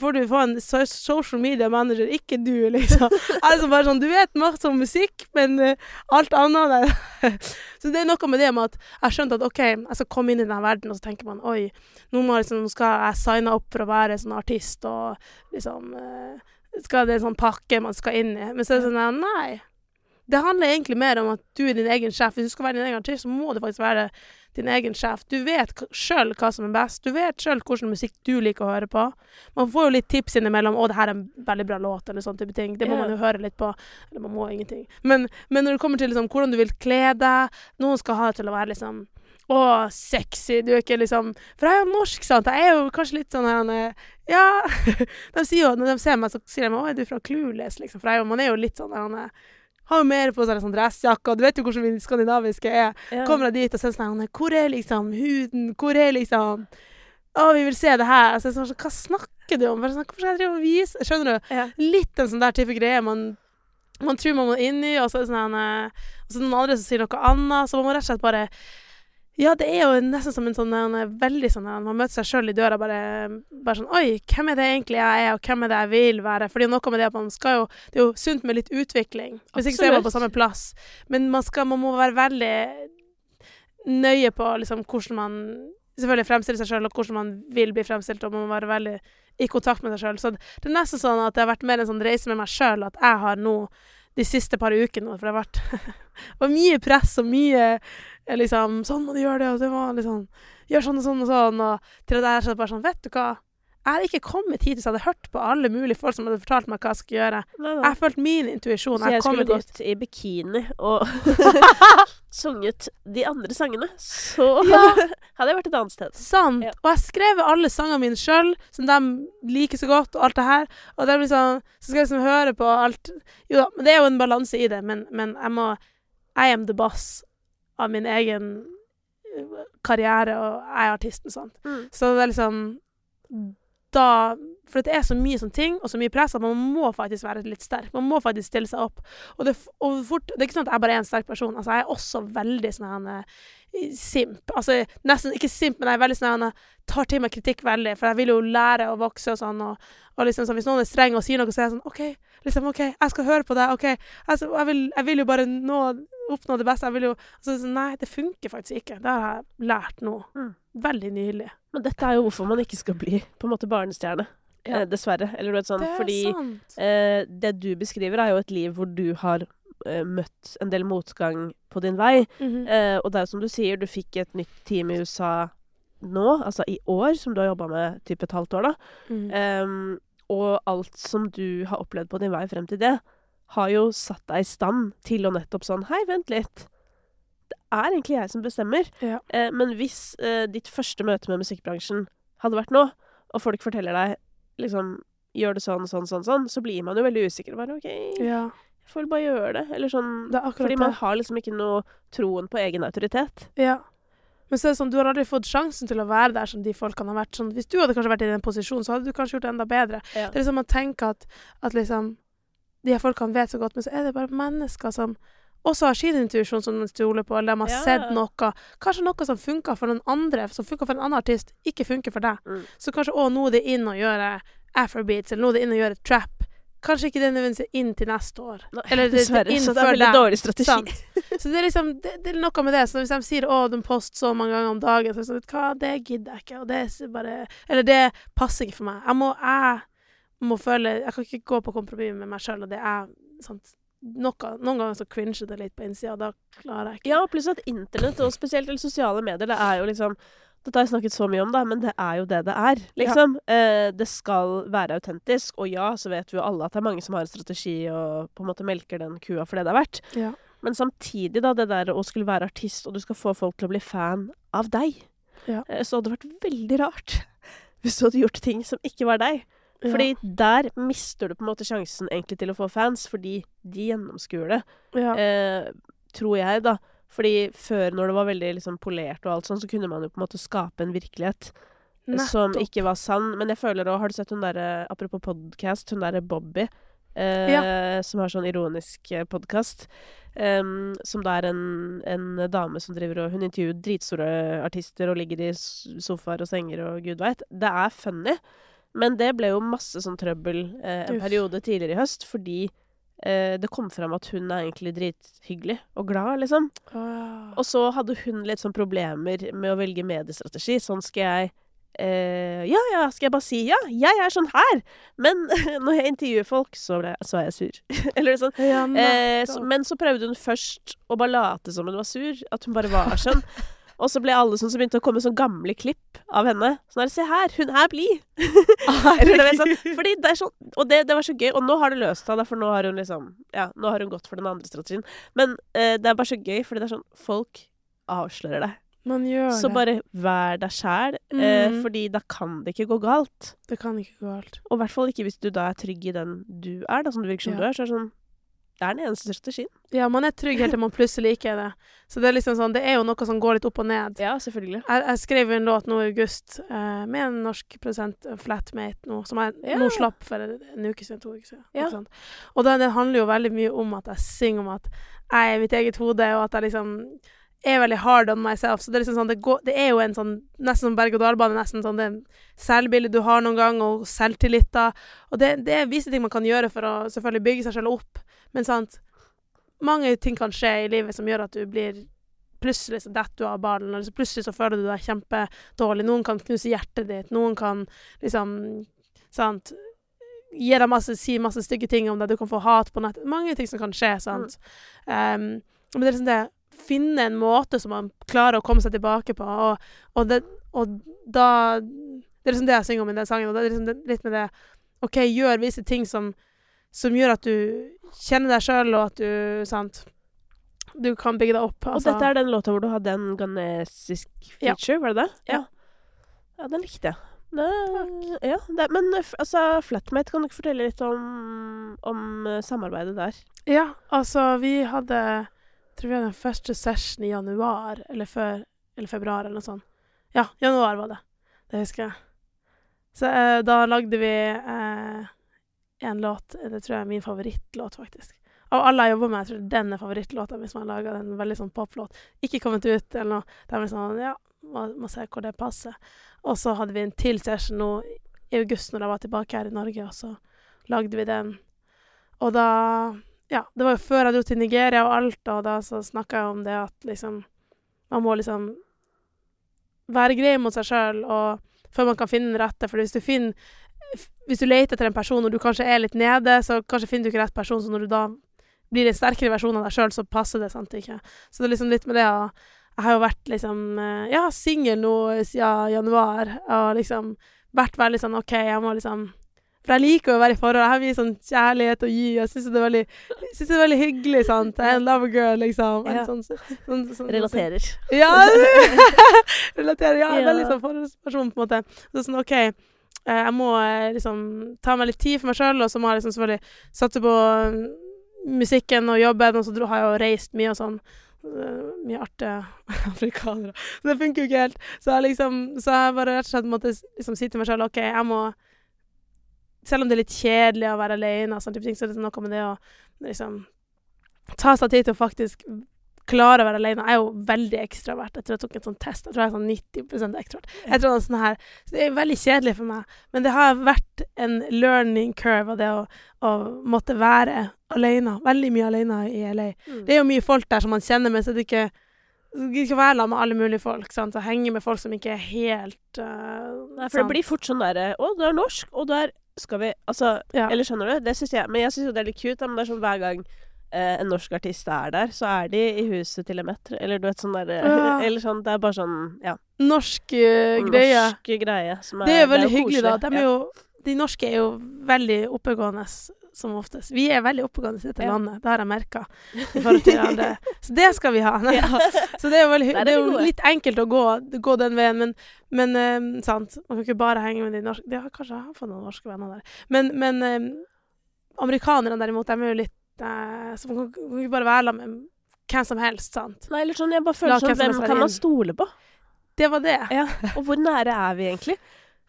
får du få en social media manager, ikke du, liksom. altså bare sånn, Du vet masse om musikk, men uh, alt annet det. Så det er noe med det med at jeg skjønte at OK, jeg skal komme inn i den verden, og så tenker man oi, nå, må liksom, skal jeg signe opp for å være sånn artist, og liksom uh, Skal det en sånn pakke man skal inn i? Men så er det sånn nei. Det handler egentlig mer om at du er din egen sjef. Hvis du skal være din egen artist, så må du faktisk være din egen sjef. Du vet sjøl hva som er best. Du vet sjøl hvilken musikk du liker å høre på. Man får jo litt tips innimellom 'Å, det her er en veldig bra låt', eller sånne type ting. Det må yeah. man jo høre litt på. Eller man må ingenting. Men, men når det kommer til liksom, hvordan du vil kle deg Noen skal ha det til å være liksom å, sexy. Du er ikke liksom For jeg er jo norsk, sant. Jeg er jo kanskje litt sånn her eh, Ja. de sier jo, når de ser meg, så sier de 'Å, er du fra Clueless', liksom. For jeg, man er jo litt sånn her er- Har jo mer på seg sånn dressjakke, og du vet jo hvordan vi skandinaviske er. Ja. Kommer jeg dit og så er sånn Hvor er liksom huden? Hvor er liksom Å, vi vil se det her. Så jeg er sånn, Hva snakker du om? Bare sånn, Hvorfor skal jeg drive og vise Skjønner du? Ja. Litt en sånn der type greie. Man, man tror man må inn i, og så er det sånn Og så er det noen andre som sier noe annet. Så man må rett og slett bare Ja, det er jo nesten som en sånn veldig sånn Man møter seg sjøl i døra bare, bare sånn Oi, hvem er det egentlig jeg er, og hvem er det jeg vil være? For det jo noe med det at man skal jo Det er jo sunt med litt utvikling. Hvis ikke så er man på samme plass. Men man, skal, man må være veldig nøye på liksom hvordan man selvfølgelig fremstiller seg sjøl, og hvordan man vil bli fremstilt, og man må være veldig i kontakt med seg sjøl. Så det er nesten sånn at det har vært mer en sånn reise med meg sjøl, at jeg har nå de siste par ukene for det har vært var mye press og mye eh, liksom Sånn må du gjøre det, og det var liksom Gjør sånn og sånn og sånn, og til at jeg er bare sånn Vet du hva? Jeg hadde ikke kommet hit hvis jeg hadde hørt på alle mulige folk som hadde fortalt meg hva jeg skulle gjøre. Nei, nei. Jeg har følt min intuisjon. Så jeg Jeg skulle gått i bikini og sunget de andre sangene, så Ja. hadde jeg vært et annet sted. Sant. Ja. Og jeg skrev alle sangene mine sjøl, som de liker så godt, og alt det her. Og det blir sånn, så skal jeg liksom høre på alt Jo da, men det er jo en balanse i det, men, men jeg må I am the boss av min egen øh, karriere, og jeg er artisten, sant. Mm. Så det er liksom 到 For det er så mye sånne ting, og så mye press, at man må faktisk være litt sterk. Man må faktisk stille seg opp. Og det, og fort, det er ikke sånn at jeg bare er en sterk person. Altså, jeg er også veldig sånn eh, simp. Altså nesten ikke simp, men jeg er veldig sånn jeg tar til meg kritikk veldig, for jeg vil jo lære å vokse og sånn. Og, og liksom sånn, hvis noen er streng og sier noe, så er jeg sånn OK, liksom, ok, jeg skal høre på deg. OK. Altså, jeg, vil, jeg vil jo bare nå, oppnå det beste. Jeg vil jo altså, sånn, Nei, det funker faktisk ikke. Det har jeg lært nå. Mm. Veldig nylig. Men dette er jo hvorfor man ikke skal bli på en måte barnestjerne. Ja. Eh, dessverre. Eller noe sånn, det er fordi sant. eh, det du beskriver, er jo et liv hvor du har eh, møtt en del motgang på din vei. Mhm. Eh, og det er som du sier, du fikk et nytt team i USA nå, altså i år, som du har jobba med typ et halvt år, da. Mhm. Em, og alt som du har opplevd på din vei frem til det, har jo satt deg i stand til å nettopp sånn Hei, vent litt. Det er egentlig jeg som bestemmer. Ja. Eh, men hvis eh, ditt første møte med musikkbransjen hadde vært nå, og folk forteller deg liksom Gjør det sånn, sånn, sånn, sånn, så blir man jo veldig usikker. Bare OK, ja. jeg får vel bare gjøre det. Eller sånn Det Fordi man har liksom ikke noe troen på egen autoritet. Ja. Men så er det sånn, du har aldri fått sjansen til å være der som de folkene har vært. Sånn, hvis du hadde kanskje vært i den posisjonen, så hadde du kanskje gjort det enda bedre. Ja. Det er liksom Man tenker at, at liksom de her folkene vet så godt, men så er det bare mennesker som også har sin intuisjon som de stoler på, eller de har Ja. sett noe. Kanskje noe som funka for noen andre, som funka for en annen artist, ikke funker for deg. Mm. Så kanskje å, nå er det inn å gjøre afrobeats, eller nå er det inn å gjøre trap. kanskje ikke det nødvendigvis inn til neste år. Nei, Eller det- dessverre. inn Så det er veldig dårlig strategi. Sant. Så det er liksom det, det er noe med det. Så hvis de sier 'Å, de poster så mange ganger om dagen', så er det sånn Hva, det gidder jeg ikke. Og det er bare Eller det passer ikke for meg. Jeg må, jeg må føle Jeg kan ikke gå på kompromiss med meg sjøl, og det er sant noe, Noen ganger så cringer det litt på innsida, da klarer jeg ikke. Ja, pluss at internett, og spesielt sosiale medier, det er jo liksom Dette har jeg snakket så mye om, da, men det er jo det det er, liksom. Eh, det skal være autentisk, og ja, så vet vi jo alle at det er mange som har en strategi og på en måte melker den kua for det det er verdt. Ja. Men samtidig, da, det der å skulle være artist, og du skal få folk til å bli fan av deg, Ja. eh, så hadde det vært veldig rart hvis du hadde gjort ting som ikke var deg. Ja. Fordi der mister du på en måte sjansen egentlig til å få fans, fordi de gjennomskuer det. ja. Eh, tror jeg, da. Fordi før, når det var veldig liksom, polert og alt sånn, så kunne man jo på en måte skape en virkelighet som ikke var sann. Men jeg føler òg Har du sett hun derre Apropos podcast, hun derre Bobby. Eh, Som har sånn ironisk podkast. som da er en, en dame som driver og Hun intervjuer dritstore artister og ligger i sofaer og senger og gud veit. Det er funny, men det ble jo masse sånn trøbbel eh, en Uff. periode tidligere i høst fordi eh, det kom fram at hun er egentlig drithyggelig og glad, liksom. Åh. Og så hadde hun litt sånn problemer med å velge mediestrategi. Sånn skal jeg eh, Ja, ja, skal jeg bare si ja, jeg er sånn her! Men når jeg intervjuer folk, så, ble, så er jeg sur. Eller sånn. ja, Eh, så, men så prøvde hun først å bare late som hun var sur. At hun bare var sånn. Og så ble alle sånn, så begynte å komme sånn gamle klipp av henne. Sånn her, se her, hun er blid! Det var sånn, fordi det er sånn, og det, det var så gøy. Og nå har det løst seg, for nå har hun liksom Ja, nå har hun gått for den andre strategien. Men eh, det er bare så gøy, fordi det er sånn Folk avslører deg. Man gjør Så det. bare vær deg sjæl, eh, Mm. fordi da kan det ikke gå galt. Det kan ikke gå galt. Og i hvert fall ikke hvis du da er trygg i den du er, da, som du virker som Ja. du er. Så er det sånn Det er den eneste strategien. Ja, man er trygg helt til man plutselig ikke er det. Så det er liksom sånn, det er jo noe som går litt opp og ned. Ja, selvfølgelig. Jeg, jeg skrev en låt nå i august eh, med en norsk produsent, Flatmate, nå, som jeg Ja. nå slapp for en, en uke siden, to uker siden. Ja. Og den, den handler jo veldig mye om at jeg synger om at jeg er mitt eget hode, og at jeg liksom er veldig hard on myself. Så det er liksom sånn, det, går, det er jo en sånn nesten som berg-og-dal-bane, nesten sånn det selvbildet du har noen gang, og selvtillit da. Og det, det er visse ting man kan gjøre for å selvfølgelig bygge seg selv opp, men sant, mange ting kan skje i livet som gjør at du blir Plutselig så detter du av ballen, eller så plutselig så føler du deg kjempedårlig. Noen kan knuse hjertet ditt, noen kan liksom Sant Gi deg masse, si masse stygge ting om deg, du kan få hat på nettet Mange ting som kan skje, sant. Um, men det er liksom det Finne en måte som man klarer å komme seg tilbake på, og, og, det, og da Det er liksom det jeg synger om i den sangen, og det er liksom det, litt med det OK, gjør visse ting som som gjør at du kjenner deg sjøl, og at du Sant. Du kan bygge deg opp. Og altså. dette er den låta hvor du hadde en ghanesisk Ja. feature, var det det? Ja. Ja, den likte jeg. Nei, ja, det, men altså, Flatmate, kan du ikke fortelle litt om, om eh, samarbeidet der? Ja, altså, vi hadde tror vi hadde den første session i januar, eller før Eller februar, eller noe sånt. Ja, januar var det. Det husker jeg. Så eh, da lagde vi eh, en låt Det tror jeg er min favorittlåt, faktisk. Av alle jeg jobber med, jeg tror den er favorittlåta hvis man laga. en veldig sånn poplåt. Ikke kommet ut eller noe. Det er vel sånn Ja, må, må se hvor det passer. Og så hadde vi en til session nå i august, når jeg var tilbake her i Norge, og så lagde vi den. Og da Ja, det var jo før jeg dro til Nigeria og alt, og da så snakka jeg om det at liksom Man må liksom være grei mot seg sjøl før man kan finne den rette. For hvis du finner Hvis du leter etter en person og du kanskje er litt nede, så kanskje finner du ikke rett person, så når du da blir en sterkere versjon av deg sjøl, så passer det sant ikke. Så det er liksom litt med det å Jeg har jo vært liksom eh, Ja, singel nå siden januar, og liksom vært veldig sånn OK, jeg må liksom for jeg liker å være i forhold. Jeg har mye sånn kjærlighet å gi. Jeg syns det det er veldig hyggelig. sant? En love girl, liksom. Ja. sånn, sånn, sånn, Relaterer. Ja! Relaterer. Ja, Ja. veldig sånn forholdsperson, på en måte. Så sånn, OK, jeg må eh, liksom ta meg litt tid for meg sjøl, og så må jeg liksom selvfølgelig satse på mm, musikken og jobben, og så har jeg jo reist mye og sånn. Eh, Mye artige afrikanere. Så det funker jo ikke helt. Så jeg liksom Så jeg bare rett og slett måtte liksom si til meg sjøl OK, jeg må Selv om det er litt kjedelig å være alene, og sånne ting, så er det noe med det å liksom ta seg tid til å faktisk klarer å være alene. Jeg er jo veldig ekstravert. Jeg tror jeg tok en sånn test. Jeg tror jeg er sånn 90% ekstravert. Jeg tror det, er sånn her, så det er veldig kjedelig for meg. Men det har vært en learning curve av det å, å måtte være alene. Veldig mye alene i LA. Mm. Det er jo mye folk der som man kjenner, men så det ikke du ikke være sammen med alle mulige folk. sant? Så henge med folk som ikke er helt uh, Nei, for det blir fort sånn derre Å, du er norsk, og du er Skal vi Altså, ja. eller skjønner du? Det syns jeg. Men jeg syns jo det er litt cute, men det er sånn hver gang eh, en norsk artist er der, så er de i huset til Emet. Eller du vet sånn derre Ja. Eller sånn Det er bare sånn Ja. Norsk uh, greie. Norsk greie. Som er, Det er veldig veldig er hyggelig, da. De, jo, de norske er jo veldig oppegående som oftest. Vi er veldig oppegående i dette Ja. landet. Det har jeg merka. Så det skal vi ha. Så det er jo, veldig, det er jo litt enkelt å gå, gå den veien, men, men um, sant. Man kan ikke bare henge med de norske De har kanskje har fått noen norske venner der. Men, men um, amerikanerne derimot, de er jo litt eh, Så man kan, ikke bare være med hvem som helst, sant. Nei, eller sånn, jeg bare føler sånn hvem kan man stole på? Det var det. Ja. Og hvor nære er vi egentlig?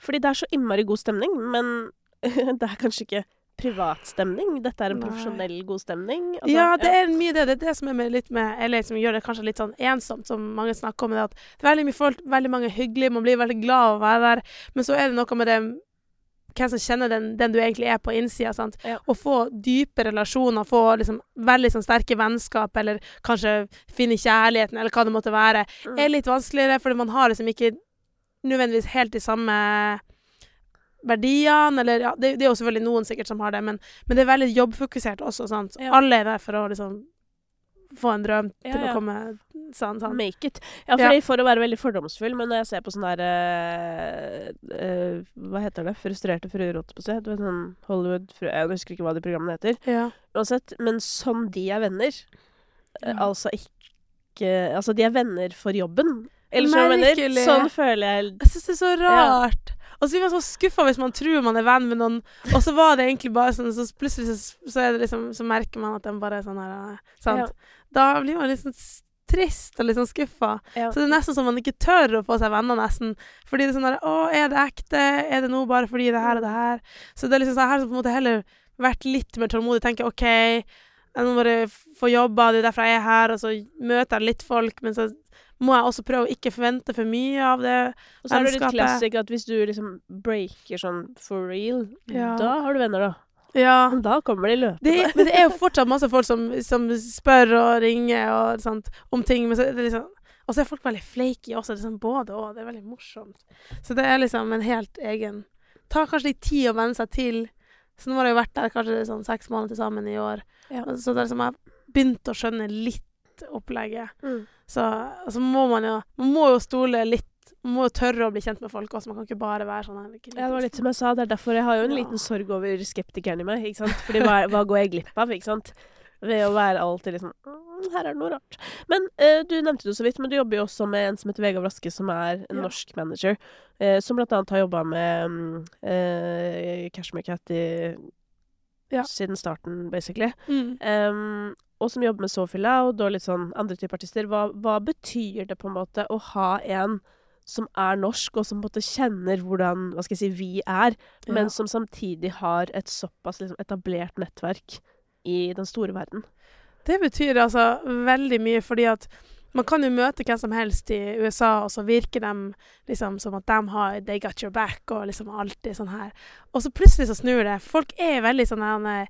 Fordi det er så innmari god stemning, men det er kanskje ikke privatstemning. Dette er en Nei. profesjonell god stemning. Altså, ja, det er mye det. Det er det som er litt med eller som gjør det kanskje litt sånn ensomt, som mange snakker om. Det at det er veldig mye folk, veldig mange hyggelige, man blir veldig glad av å være der. Men så er det noe med det hvem som kjenner den, den du egentlig er på innsida. sant? Ja. Å få dype relasjoner, få liksom veldig sånn sterke vennskap, eller kanskje finne kjærligheten, eller hva det måtte være, Mm. er litt vanskeligere, fordi man har liksom ikke nødvendigvis helt de samme verdiene, eller ja, det, det er jo selvfølgelig noen sikkert som har det, men, men det er veldig jobbfokusert også, sant. Ja. Alle er der for å liksom få en drøm til å komme sånn, sant. Make it. Ja, fordi for å være veldig fordomsfull, men når jeg ser på sånn der uh, uh, Hva heter det? Frustrerte fruer, holdt jeg på å si. Sånn Hollywood fru... Jeg husker ikke hva de programmene heter. Ja. Uansett. Men som de er venner. eh, Ja. Altså ikke Altså, de er venner for jobben. Eller sånn venner. Sånn føler jeg Jeg syns det er så rart. Og så blir man så skuffa hvis man tror man er venn med noen, og så var det egentlig bare sånn, så plutselig så, så, er det liksom, så merker man at de bare er sånn her Sant? Ja. Da blir man litt sånn trist og litt sånn skuffa. Ja. Så det er nesten som man ikke tør å få seg venner, nesten. Fordi det er sånn der Å, er det ekte? Er det nå bare fordi det her og det her? Så det er liksom sånn her som på en måte heller vært litt mer tålmodig. Tenker OK, jeg må bare få jobba, det er derfor jeg er her, og så møter jeg litt folk, men så må jeg også prøve å ikke forvente for mye av det. Og så er det litt klassisk at hvis du liksom breaker sånn for real, Ja. da har du venner, da. Ja. Men Da kommer de løpende. Det, men det er jo fortsatt masse folk som, som spør og ringer og sånt, om ting. Men så er det liksom Og så er folk veldig flaky også. Det er sånn både og. Det er veldig morsomt. Så det er liksom en helt egen Tar kanskje litt tid å venne seg til. Så nå har jeg jo vært der kanskje sånn seks måneder til sammen i år. Ja. Så det er liksom jeg begynte å skjønne litt opplegget. Mm. Så altså må man jo Man må jo stole litt. Man må jo tørre å bli kjent med folk også. Man kan ikke bare være sånn. Ja, det var litt som jeg sa, det er derfor jeg har jo en Ja. liten sorg over skeptikeren i meg, ikke sant. Fordi hva, hva går jeg glipp av, ikke sant. Ved å være alltid liksom «Mm, Her er det noe rart. Men eh, du nevnte det så vidt, men du jobber jo også med en som heter Vegard Vraske, som er en Ja. norsk manager. Eh, som blant annet har jobba med eh, Cashmere Cat i, Ja. siden starten, basically. Mm. Um, og som jobber med Sophie Loud og litt sånn andre typer artister. Hva, hva betyr det på en måte å ha en som er norsk, og som på en måte kjenner hvordan hva skal jeg si, vi er, men Ja. som samtidig har et såpass liksom, etablert nettverk i den store verden? Det betyr altså veldig mye, fordi at man kan jo møte hvem som helst i USA, og så virker de liksom som at de har 'they got your back', og liksom alltid sånn her. Og så plutselig så snur det. Folk er veldig sånn her eh,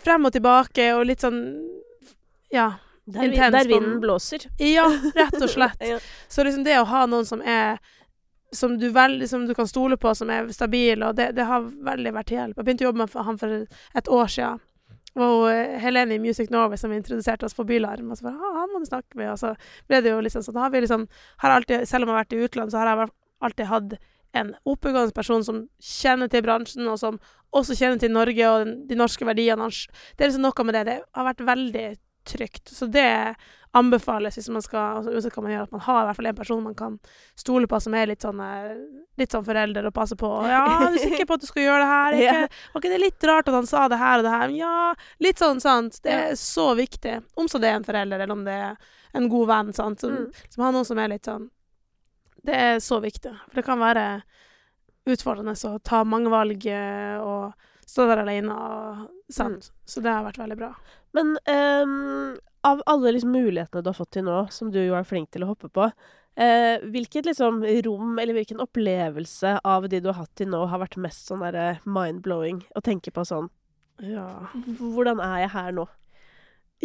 frem og tilbake, og litt sånn Ja. Der, vi, der vinden blåser. Ja, rett og slett. Ja. Så liksom det å ha noen som er som du, vel, som du kan stole på, som er stabil, og det, det har veldig vært til hjelp. Jeg begynte å jobbe med han for et år siden. Og eh, Helene i Music Norway som introduserte oss for Bylarm. Og så bare, ah, han må du snakke med. Og så ble det jo liksom sånn. Har vi liksom, har alltid, selv om jeg har vært i utlandet, så har jeg alltid hatt en oppegående person som kjenner til bransjen, og som også kjenner til Norge og de norske verdiene. Det er liksom noe med det. Det har vært veldig trygt. Så det anbefales hvis man skal altså, Uansett hva man gjør, at man har i hvert fall en person man kan stole på, som er litt sånn, eh, litt sånn forelder og passer på. Og, ja, er du sikker på at du skal gjøre det her? Ikke, var ikke det litt rart at han sa det her og det her? Men ja, litt sånn, sant. Det er så viktig. Om så det er en forelder, eller om det er en god venn, sant. Som, Mm. som har noen som er litt sånn Det er så viktig. For det kan være utfordrende å ta mange valg, eh, og stå der alene og sant. Så det har vært veldig bra. Men um, av alle liksom, mulighetene du har fått til nå, som du jo er flink til å hoppe på, eh, hvilket liksom, rom eller hvilken opplevelse av de du har hatt til nå, har vært mest sånn derre mind-blowing å tenke på sånn Ja. Hvordan er jeg her nå?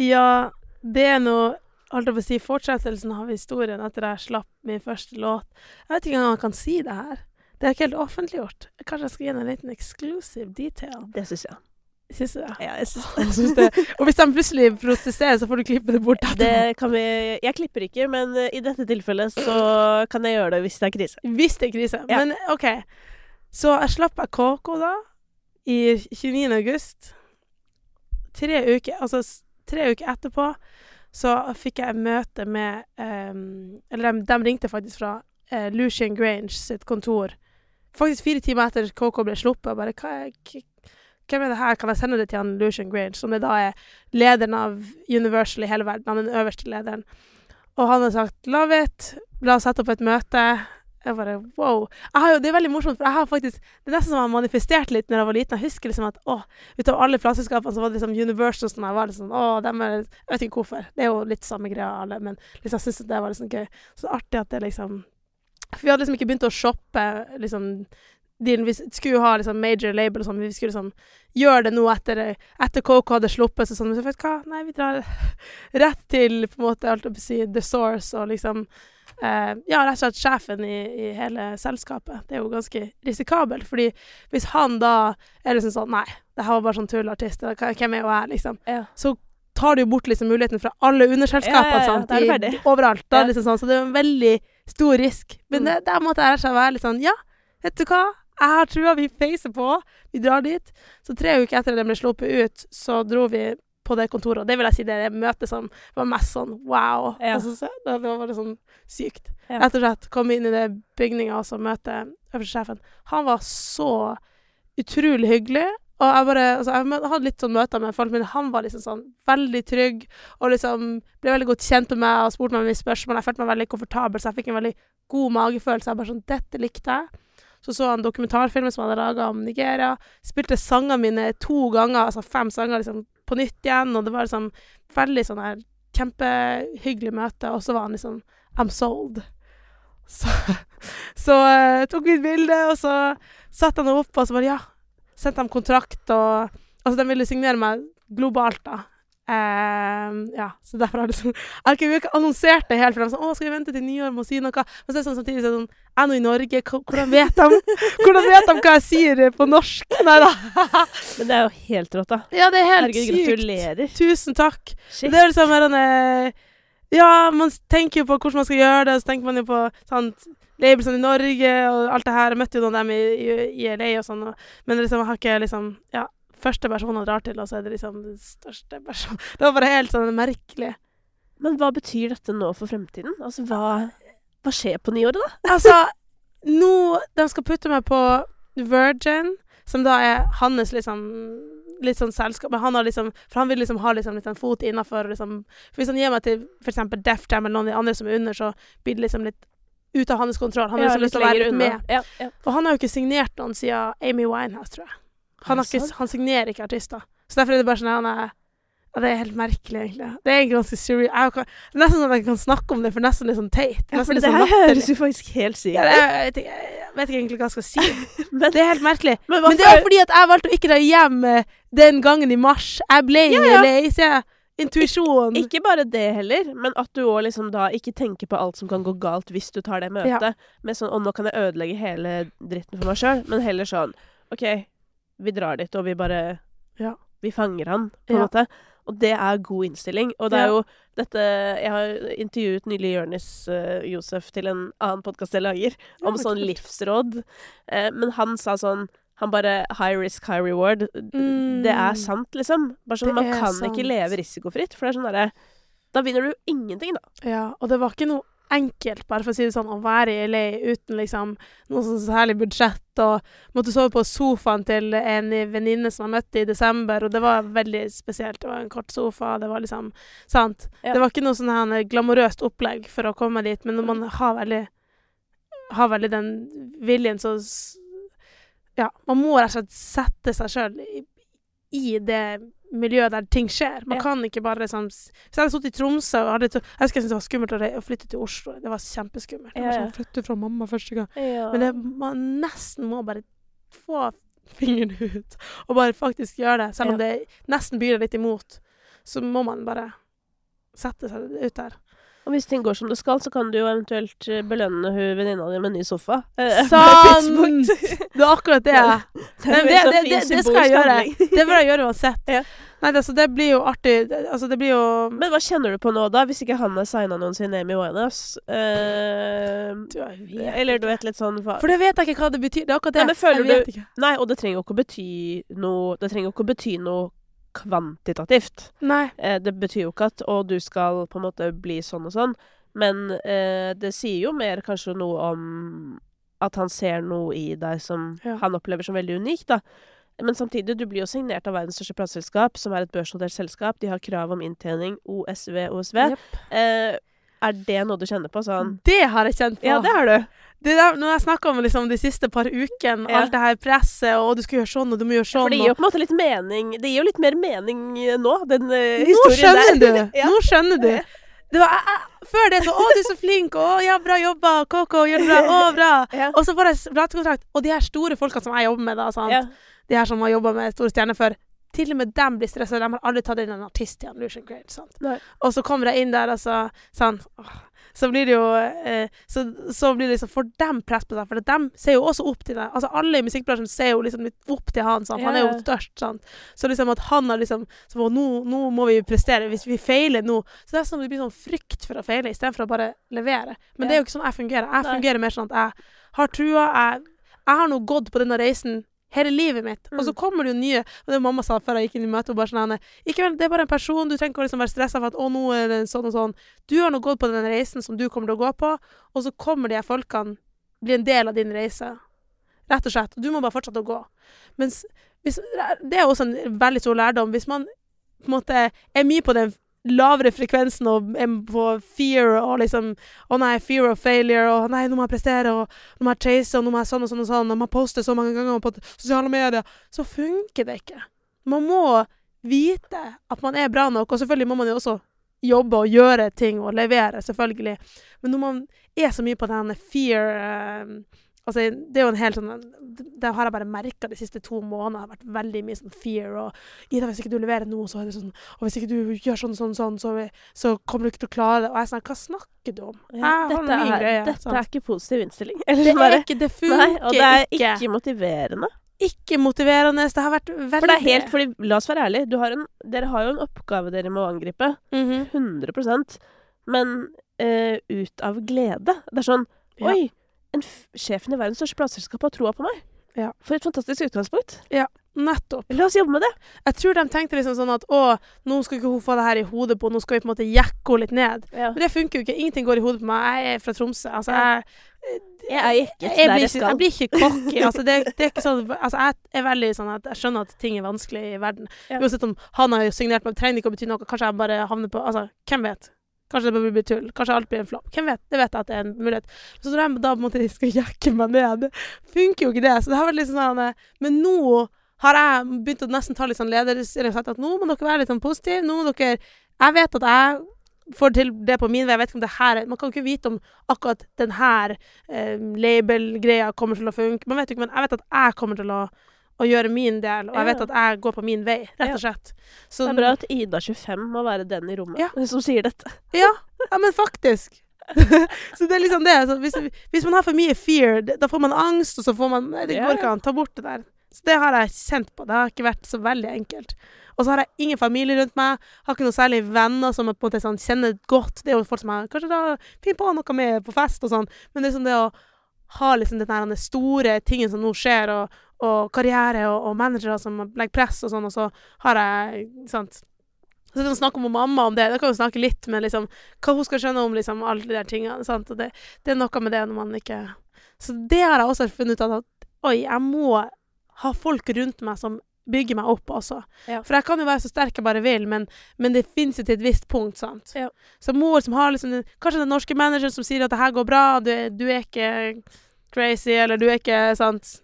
Ja, det er nå Holdt jeg på å si fortsettelsen av historien etter jeg slapp min første låt. Jeg vet ikke engang om jeg kan si det her. Det er ikke helt offentliggjort. Kanskje jeg skal gi en liten exclusive detail. Det syns jeg. Syns du det? Ja, jeg syns det. synes det. Og hvis de plutselig protesterer, så får du klippe det bort. etterpå. Det kan vi Jeg klipper ikke, men eh, i dette tilfellet så kan jeg gjøre det hvis det er krise. Hvis det er krise. Ja. Men OK. Så jeg slapp av KK da, i 29. august. Tre uker, altså tre uker etterpå så fikk jeg møte med um, Eller de, de ringte faktisk fra uh, Lucian Grange sitt kontor. Faktisk fire timer etter KK ble sluppet. Bare hva er, hvem er det her? Kan jeg sende det til han Lucian Grange, som det da er lederen av Universal i hele verden? Han er den øverste lederen. Og han har sagt 'love it', la oss sette opp et møte. Jeg bare wow. Jeg har jo, det er veldig morsomt, for jeg har faktisk Det er nesten som jeg har manifestert litt når jeg var liten. Jeg husker liksom at å, ut av alle plateselskapene så var det liksom Universal som jeg var liksom Å, dem er Jeg vet ikke hvorfor. Det er jo litt samme greia alle, men liksom, jeg syns det var liksom gøy. Så artig at det liksom For vi hadde liksom ikke begynt å shoppe liksom dealen. Vi skulle jo ha liksom major label og sånn. Vi skulle liksom gjøre det nå etter, etter KK hadde sluppet. Så sånn, men så vet du hva, nei, vi drar rett til på en måte, alt å si, the source og liksom eh, Ja, rett og slett sjefen i, i hele selskapet. Det er jo ganske risikabelt, fordi hvis han da er liksom sånn Nei, det her var bare sånn tullartist. Hvem er jo jeg, liksom? Ja. Så tar du jo bort liksom muligheten fra alle underselskapene. Ja, ja, ja, det Overalt. Da, liksom sånn, så det er en veldig stor risk. Men Mm. det, der måtte jeg være litt sånn Ja, vet du hva? Jeg har trua vi feiser på. Vi drar dit. Så tre uker etter den ble sluppet ut, så dro vi på det kontoret. Og det vil jeg si det er møtet som var mest sånn wow. Ja. Altså, så, det, var bare sånn sykt. Ja. Rett og slett komme inn i det bygninga og så møte øverste sjefen. Han var så utrolig hyggelig. Og jeg bare, altså jeg hadde litt sånn møter med folk, men han var liksom sånn veldig trygg. Og liksom ble veldig godt kjent med meg og spurte meg mye spørsmål. Jeg følte meg veldig komfortabel, så jeg fikk en veldig god magefølelse. Jeg bare sånn, dette likte jeg. Så så han dokumentarfilmen som han hadde laga om Nigeria. Spilte sangene mine to ganger, altså fem sanger liksom på nytt igjen. Og det var liksom veldig sånn her kjempehyggelig møte. Og så var han liksom I'm sold. Så, så uh, tok vi et bilde, og så satte han opp, og så bare ja. Sendte han kontrakt, og Altså, de ville signere meg globalt, da. Ehm, ja, så derfor har jeg liksom Jeg har ikke, annonsert det helt, for de sånn 'Å, skal vi vente til nyår med å si noe?' Men så er det sånn samtidig sånn Jeg er nå i Norge, hvordan vet de Hvordan vet de hva jeg sier på norsk? Nei da. Men det er jo helt rått, da. Ja, det er helt Herregud, sykt. gratulerer. Tusen takk. Shit. Det er liksom mer sånn eh, Ja, man tenker jo på hvordan man skal gjøre det, og så tenker man jo på sant, labelsene i Norge og alt det her. Jeg møtte jo noen av dem i, i, i LA og sånn, og, men liksom, jeg har ikke liksom Ja, første personen han drar til, og så er det liksom den største personen. Det var bare helt sånn merkelig. Men hva betyr dette nå for fremtiden? Altså, hva, hva skjer på nyåret, da? Altså, nå De skal putte meg på Virgin, som da er hans liksom Litt sånn selskap, men han har liksom For han vil liksom ha liksom litt en fot innafor liksom for Hvis han gir meg til eksempel Def Jam eller noen av de andre som er under, så blir det liksom litt ut av hans kontroll. Han har Ja, liksom lyst til å være med. Ja, ja. Og han har jo ikke signert noen siden Amy Winehouse, tror jeg. Han, har ikke, han signerer ikke artister. Så derfor er det bare sånn han er ja, Det er helt merkelig, egentlig. Det er egentlig ganske er nesten sånn at jeg kan snakke om det, for nesten litt sånn teit. Ja, for det sånn her høres jo faktisk helt sykt ut. Ja, jeg, jeg vet ikke egentlig hva jeg skal si. Men, Det er helt merkelig. men Men det er fordi at jeg valgte å ikke dra hjem eh, den gangen i mars. Jeg ble Ja, ja. lei, så jeg Intuisjon. Ikke bare det heller, men at du òg liksom da ikke tenker på alt som kan gå galt hvis du tar det møtet. Med sånn 'Å, nå kan jeg ødelegge hele dritten for meg sjøl', men heller sånn 'OK, vi drar dit, og vi bare Ja. Vi fanger han, på en Ja. måte. Og det er god innstilling. Og det er jo dette Jeg har intervjuet nylig Jonis uh, Josef til en annen podkast jeg lager, om sånn livsråd. Uh, men han sa sånn Han bare High risk, high reward. Mm. Det er sant, liksom. Bare sånn, Man kan sant. ikke leve risikofritt. For det er sånn derre Da vinner du ingenting, da. Ja, og det var ikke noe enkelt, bare for å si det sånn, å være i LA uten liksom noe sånn særlig budsjett, og måtte sove på sofaen til en venninne som jeg møtte i desember, og det var veldig spesielt. Det var en kort sofa, det var liksom Sant. Ja. Det var ikke noe sånn glamorøst opplegg for å komme dit, men når man har veldig har veldig den viljen, så Ja, man må rett og slett sette seg sjøl i, i det miljøet der ting skjer. Man Ja. kan ikke bare liksom Hvis jeg hadde sittet i Tromsø og hadde Jeg husker jeg syntes det var skummelt å, flytte til Oslo. Det var kjempeskummelt. Jeg Ja, ja. sånn, flytte fra mamma første gang. Ja. Men det, man nesten må bare få fingeren ut og bare faktisk gjøre det. Selv om det nesten byr litt imot, så må man bare sette seg ut der. Og hvis ting går som det skal, så kan du jo eventuelt eh, belønne hun venninna di med en ny sofa. eh, Sant! Det er akkurat det. Ja. Men det- det- det- det skal jeg gjøre. Det bør jeg gjøre uansett. Ja. Nei, altså, det blir jo artig. Altså, det blir jo Men hva kjenner du på nå, da, hvis ikke han har signa noensinne Amy Winehouse? Uh, Du, jeg vet eller du vet litt sånn hva For det vet jeg ikke hva det betyr. Det er akkurat det. Nei, men føler ikke. Nei, og det trenger jo ikke å bety noe Det trenger jo ikke å bety noe kvantitativt. Nei. Eh, det betyr jo ikke at å, du skal på en måte bli sånn og sånn, men eh, det sier jo mer kanskje noe om at han ser noe i deg som Ja. han opplever som veldig unikt, da. Men samtidig, du blir jo signert av verdens største plateselskap, som er et børsnotert selskap. De har krav om inntjening, OSV, OSV. Yep. Eh, er det noe du kjenner på? Sånn Det har jeg kjent på. Ja, det har du. Det der, når jeg snakka om liksom, de siste par ukene, Ja. alt det her presset, og du skal gjøre sånn, og du må gjøre sånn For det gir jo på en måte litt mening Det gir jo litt mer mening eh, nå, den Nå historien skjønner du! ja. Nå skjønner du. Det var, jeg, jeg, før det så 'Å, du er så flink', 'Å, ja, bra jobba', 'Koko, gjør det bra', 'Å, bra'. Ja. Og så får jeg platekontrakt, og de her store folkene som jeg jobber med, da, sant? Ja. de her som har jobba med store stjerner før, til og med dem blir stressa. De har aldri tatt inn en artist i en Lucian. Sant? Og så kommer jeg inn der, og så sånn Åh, Så blir det jo eh, så, så blir det liksom Får dem press på seg, for de ser jo også opp til deg. Altså Alle i musikkbransjen ser jo liksom opp til han. Sant? Han er jo størst. Sant? Så liksom at han har liksom så, nå, nå må vi prestere. Hvis vi feiler nå Så det er sånn det blir sånn frykt for å feile, istedenfor å bare levere. Men det er jo ikke sånn jeg fungerer. Jeg fungerer mer sånn at jeg har trua. Jeg, jeg har nå gått på denne reisen hele livet mitt. Og så Mm. kommer det jo nye Og det mamma sa før jeg gikk inn i møtet, hun bare sånn ikke vel, Det er bare en person, du trenger ikke å liksom være stressa for at 'Å, nå er det sånn og sånn'. Du har nå gått på den reisen som du kommer til å gå på, og så kommer de her folkene bli en del av din reise. Rett og slett. Du må bare fortsette å gå. Mens hvis, Det er også en veldig stor lærdom. Hvis man på en måte er mye på den lavere frekvensen og på fear og liksom Å nei, fear of failure, og nei, nå må jeg prestere, og nå må jeg chase, og nå må jeg sånn og sånn og sånn, og man poster så mange ganger på sosiale medier, så funker det ikke. Man må vite at man er bra nok, og selvfølgelig må man jo også jobbe og gjøre ting og levere, selvfølgelig. Men når man er så mye på denne fear eh, Altså, det er jo en helt sånn Det har jeg bare merka de siste to månedene. Det har vært veldig mye sånn fear og Ida, hvis ikke du leverer nå, så er det sånn Og hvis ikke du gjør sånn, sånn, sånn, så, så kommer du ikke til å klare det. Og jeg er sånn Hva snakker du om? Ja, dette, er, greie. dette sånn. er ikke positiv innstilling. det Eller er bare ikke Det Nei, funker og det er ikke. ikke motiverende. Ikke motiverende. Det har vært veldig For det er helt fordi, La oss være ærlige, du har en, dere har jo en oppgave dere må angripe. Mhm. 100% Men eh, ut av glede. Det er sånn Ja. En sjefen i verdens største plateselskap har troa på meg. Ja. For et fantastisk utgangspunkt. Ja, Nettopp. La oss jobbe med det. Jeg tror de tenkte liksom sånn at å, nå skal ikke hun få det her i hodet på, nå skal vi på en måte jekke henne litt ned. Men det funker jo ikke. Ingenting går i hodet på meg. Jeg er fra Tromsø. Altså, Ja. jeg, Jeg er ikke jeg, der blir jeg skal. jeg blir ikke cocky. Altså, det, det er ikke sånn Altså, jeg er veldig sånn at jeg skjønner at ting er vanskelig i verden. Ja. Uansett om han har signert meg, trenger ikke å bety noe. Kanskje jeg bare havner på Altså, hvem vet? Kanskje det bare blir tull. Kanskje alt blir en flopp. Hvem vet? Det vet jeg at det er en mulighet. Så da på en måte skal jekke meg ned, funker jo ikke det. Så det har vært litt sånn eh, Men nå har jeg begynt å nesten ta litt sånn lederstilling og sagt at nå må dere være litt sånn positive. Nå må dere Jeg vet at jeg får til det på min vei. Jeg vet ikke om det her er Man kan ikke vite om akkurat den her eh, label-greia kommer til å funke. Man vet jo ikke, men jeg vet at jeg kommer til å, å gjøre min del, og jeg vet at jeg går på min vei, rett og slett. Så Det er bra at Ida 25 må være den i rommet Ja. som sier dette. Ja, ja men faktisk. så det er liksom det. Så hvis, hvis man har for mye fear, da får man angst, og så får man nei, Det går ikke an. Ta bort det der. Så det har jeg kjent på. Det har ikke vært så veldig enkelt. Og så har jeg ingen familie rundt meg. Har ikke noen særlig venner som jeg på en måte sånn, kjenner godt. Det er jo folk som jeg kanskje da finner på noe med på fest og sånn, men det er sånn det å ha liksom den store tingen som nå skjer, og, og karriere og, og managere som legger press og sånn, og så har jeg sant, så kan vi snakke med mamma om det. Da kan vi snakke litt med liksom, hva hun skal skjønne om liksom, alle de der tingene. Sant? Og det, det er noe med det når man ikke Så det har jeg også funnet ut av at oi, jeg må ha folk rundt meg som bygger meg opp også. Ja. For jeg kan jo være så sterk jeg bare vil, men, men det fins jo til et visst punkt, sant. Ja. Så mor som har liksom Kanskje den norske manageren som sier at det her går bra, du, du er ikke crazy, eller du er ikke sant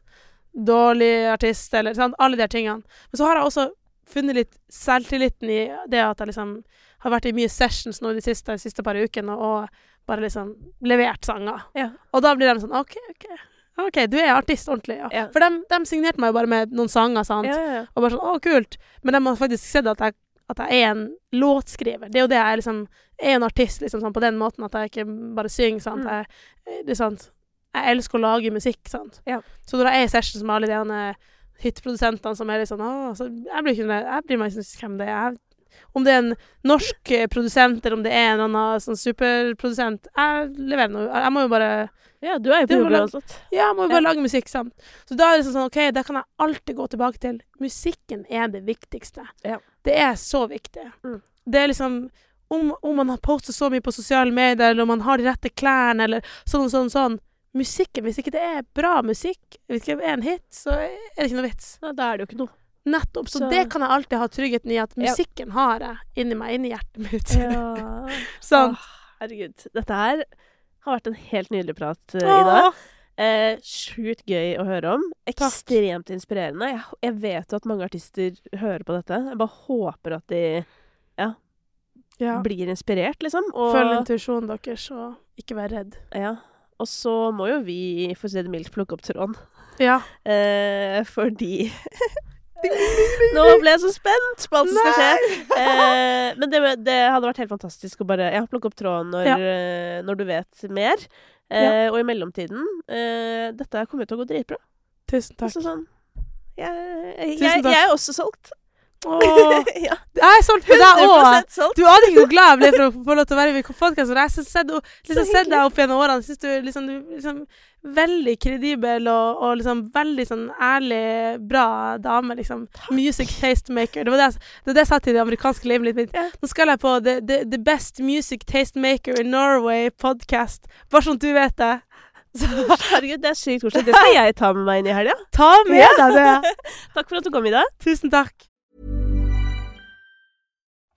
dårlig artist, eller sant? alle de tingene. Men så har jeg også funnet litt selvtilliten i det at jeg liksom har vært i mye sessions nå de siste, de siste par ukene og bare liksom levert sanger. Ja. Og da blir de sånn OK, OK. OK, du er artist ordentlig, ja. Ja. For de, de signerte meg jo bare med noen sanger, sant. Ja. Og bare sånn Å, kult. Men de har faktisk sett at jeg, at jeg er en låtskriver. Det er jo det jeg liksom er en artist, liksom, sånn, på den måten at jeg ikke bare synger, sant. Mm. Jeg, det er sant. Jeg elsker å lage musikk, sant. Ja. Så når jeg er i session med alle de ene hitprodusentene som er litt sånn så jeg blir ikke Jeg bryr meg ikke hvem det er. Om det er en norsk eh, produsent, eller om det er en annen sånn superprodusent Jeg leverer noe. Jeg må jo bare ja, du er jo på jobb uansett. ja, jeg må jo bare Ja. lage musikk sammen. Så da er det sånn OK, da kan jeg alltid gå tilbake til Musikken er det viktigste. Ja. Det er så viktig. Mm. Det er liksom om, om man har postet så mye på sosiale medier, eller om man har de rette klærne, eller sånn og sånn, sånn Musikken, hvis ikke det er bra musikk, hvis ikke det er en hit, så er det ikke noe vits. Ja, da er det jo ikke noe. Nettopp. Så, Så- det kan jeg alltid ha tryggheten i, at Ja. musikken har jeg inni meg, inni hjertet mitt. Ja. sånn. Åh, herregud. Dette her har vært en helt nydelig prat, uh, Eh, Sjukt gøy å høre om. Ekstremt inspirerende. Jeg, jeg vet jo at mange artister hører på dette. Jeg bare håper at de ja. blir inspirert, liksom. Og, Følg intuisjonen deres, og ikke vær redd. ja. Og så må jo vi, for å si det mildt, plukke opp tråden. Ja. Eh, fordi Nå ble jeg så spent på alt som skal skje. Eh, men det, det hadde vært helt fantastisk å bare ja, plukke opp tråden når, Ja. eh, når du vet mer. Eh, Og i mellomtiden eh, Dette kommer til å gå dritbra. Tusen takk. Altså sånn jeg, jeg, jeg, jeg er også solgt. Åh, ja, jeg er solgt på deg òg! Du aner ikke hvor glad jeg ble for å få lov til å være med i podkasten. Jeg har sett, liksom, sett deg opp gjennom årene. Jeg synes du liksom, du, liksom veldig kredibel og, og liksom veldig sånn ærlig, bra dame. Liksom. Music tastemaker. Det var det, jeg- det, var det jeg sa til det amerikanske livet mitt. Yeah. Nå skal jeg på the, the, the Best Music Tastemaker in Norway podcast. Bare sånn du vet det. Så Herregud, det er sykt koselig. Det skal jeg ta med meg inn i helga. ta med deg det. Takk for at du kom, i dag. Tusen takk.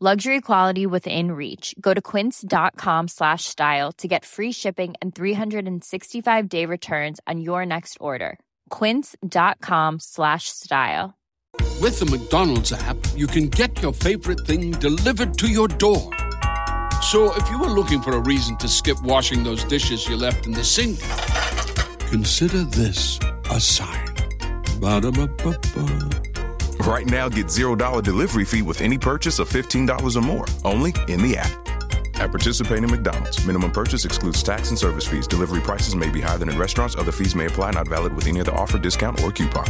Luxury quality within reach. Go to quince.com slash style to get free shipping and 365 day returns on your next order. Quince.com slash style. With the McDonald's app, you can get your favorite thing delivered to your door. So if you were looking for a reason to skip washing those dishes you left in the sink, consider this a sign. Ba-da-ba-ba-ba. Right now, get $0 delivery fee with any purchase of $15 or more, only in the app. At participating McDonald's, minimum purchase excludes tax and service fees. Delivery prices may be higher than in restaurants. Other fees may apply, not valid with any other offer, discount, or coupon.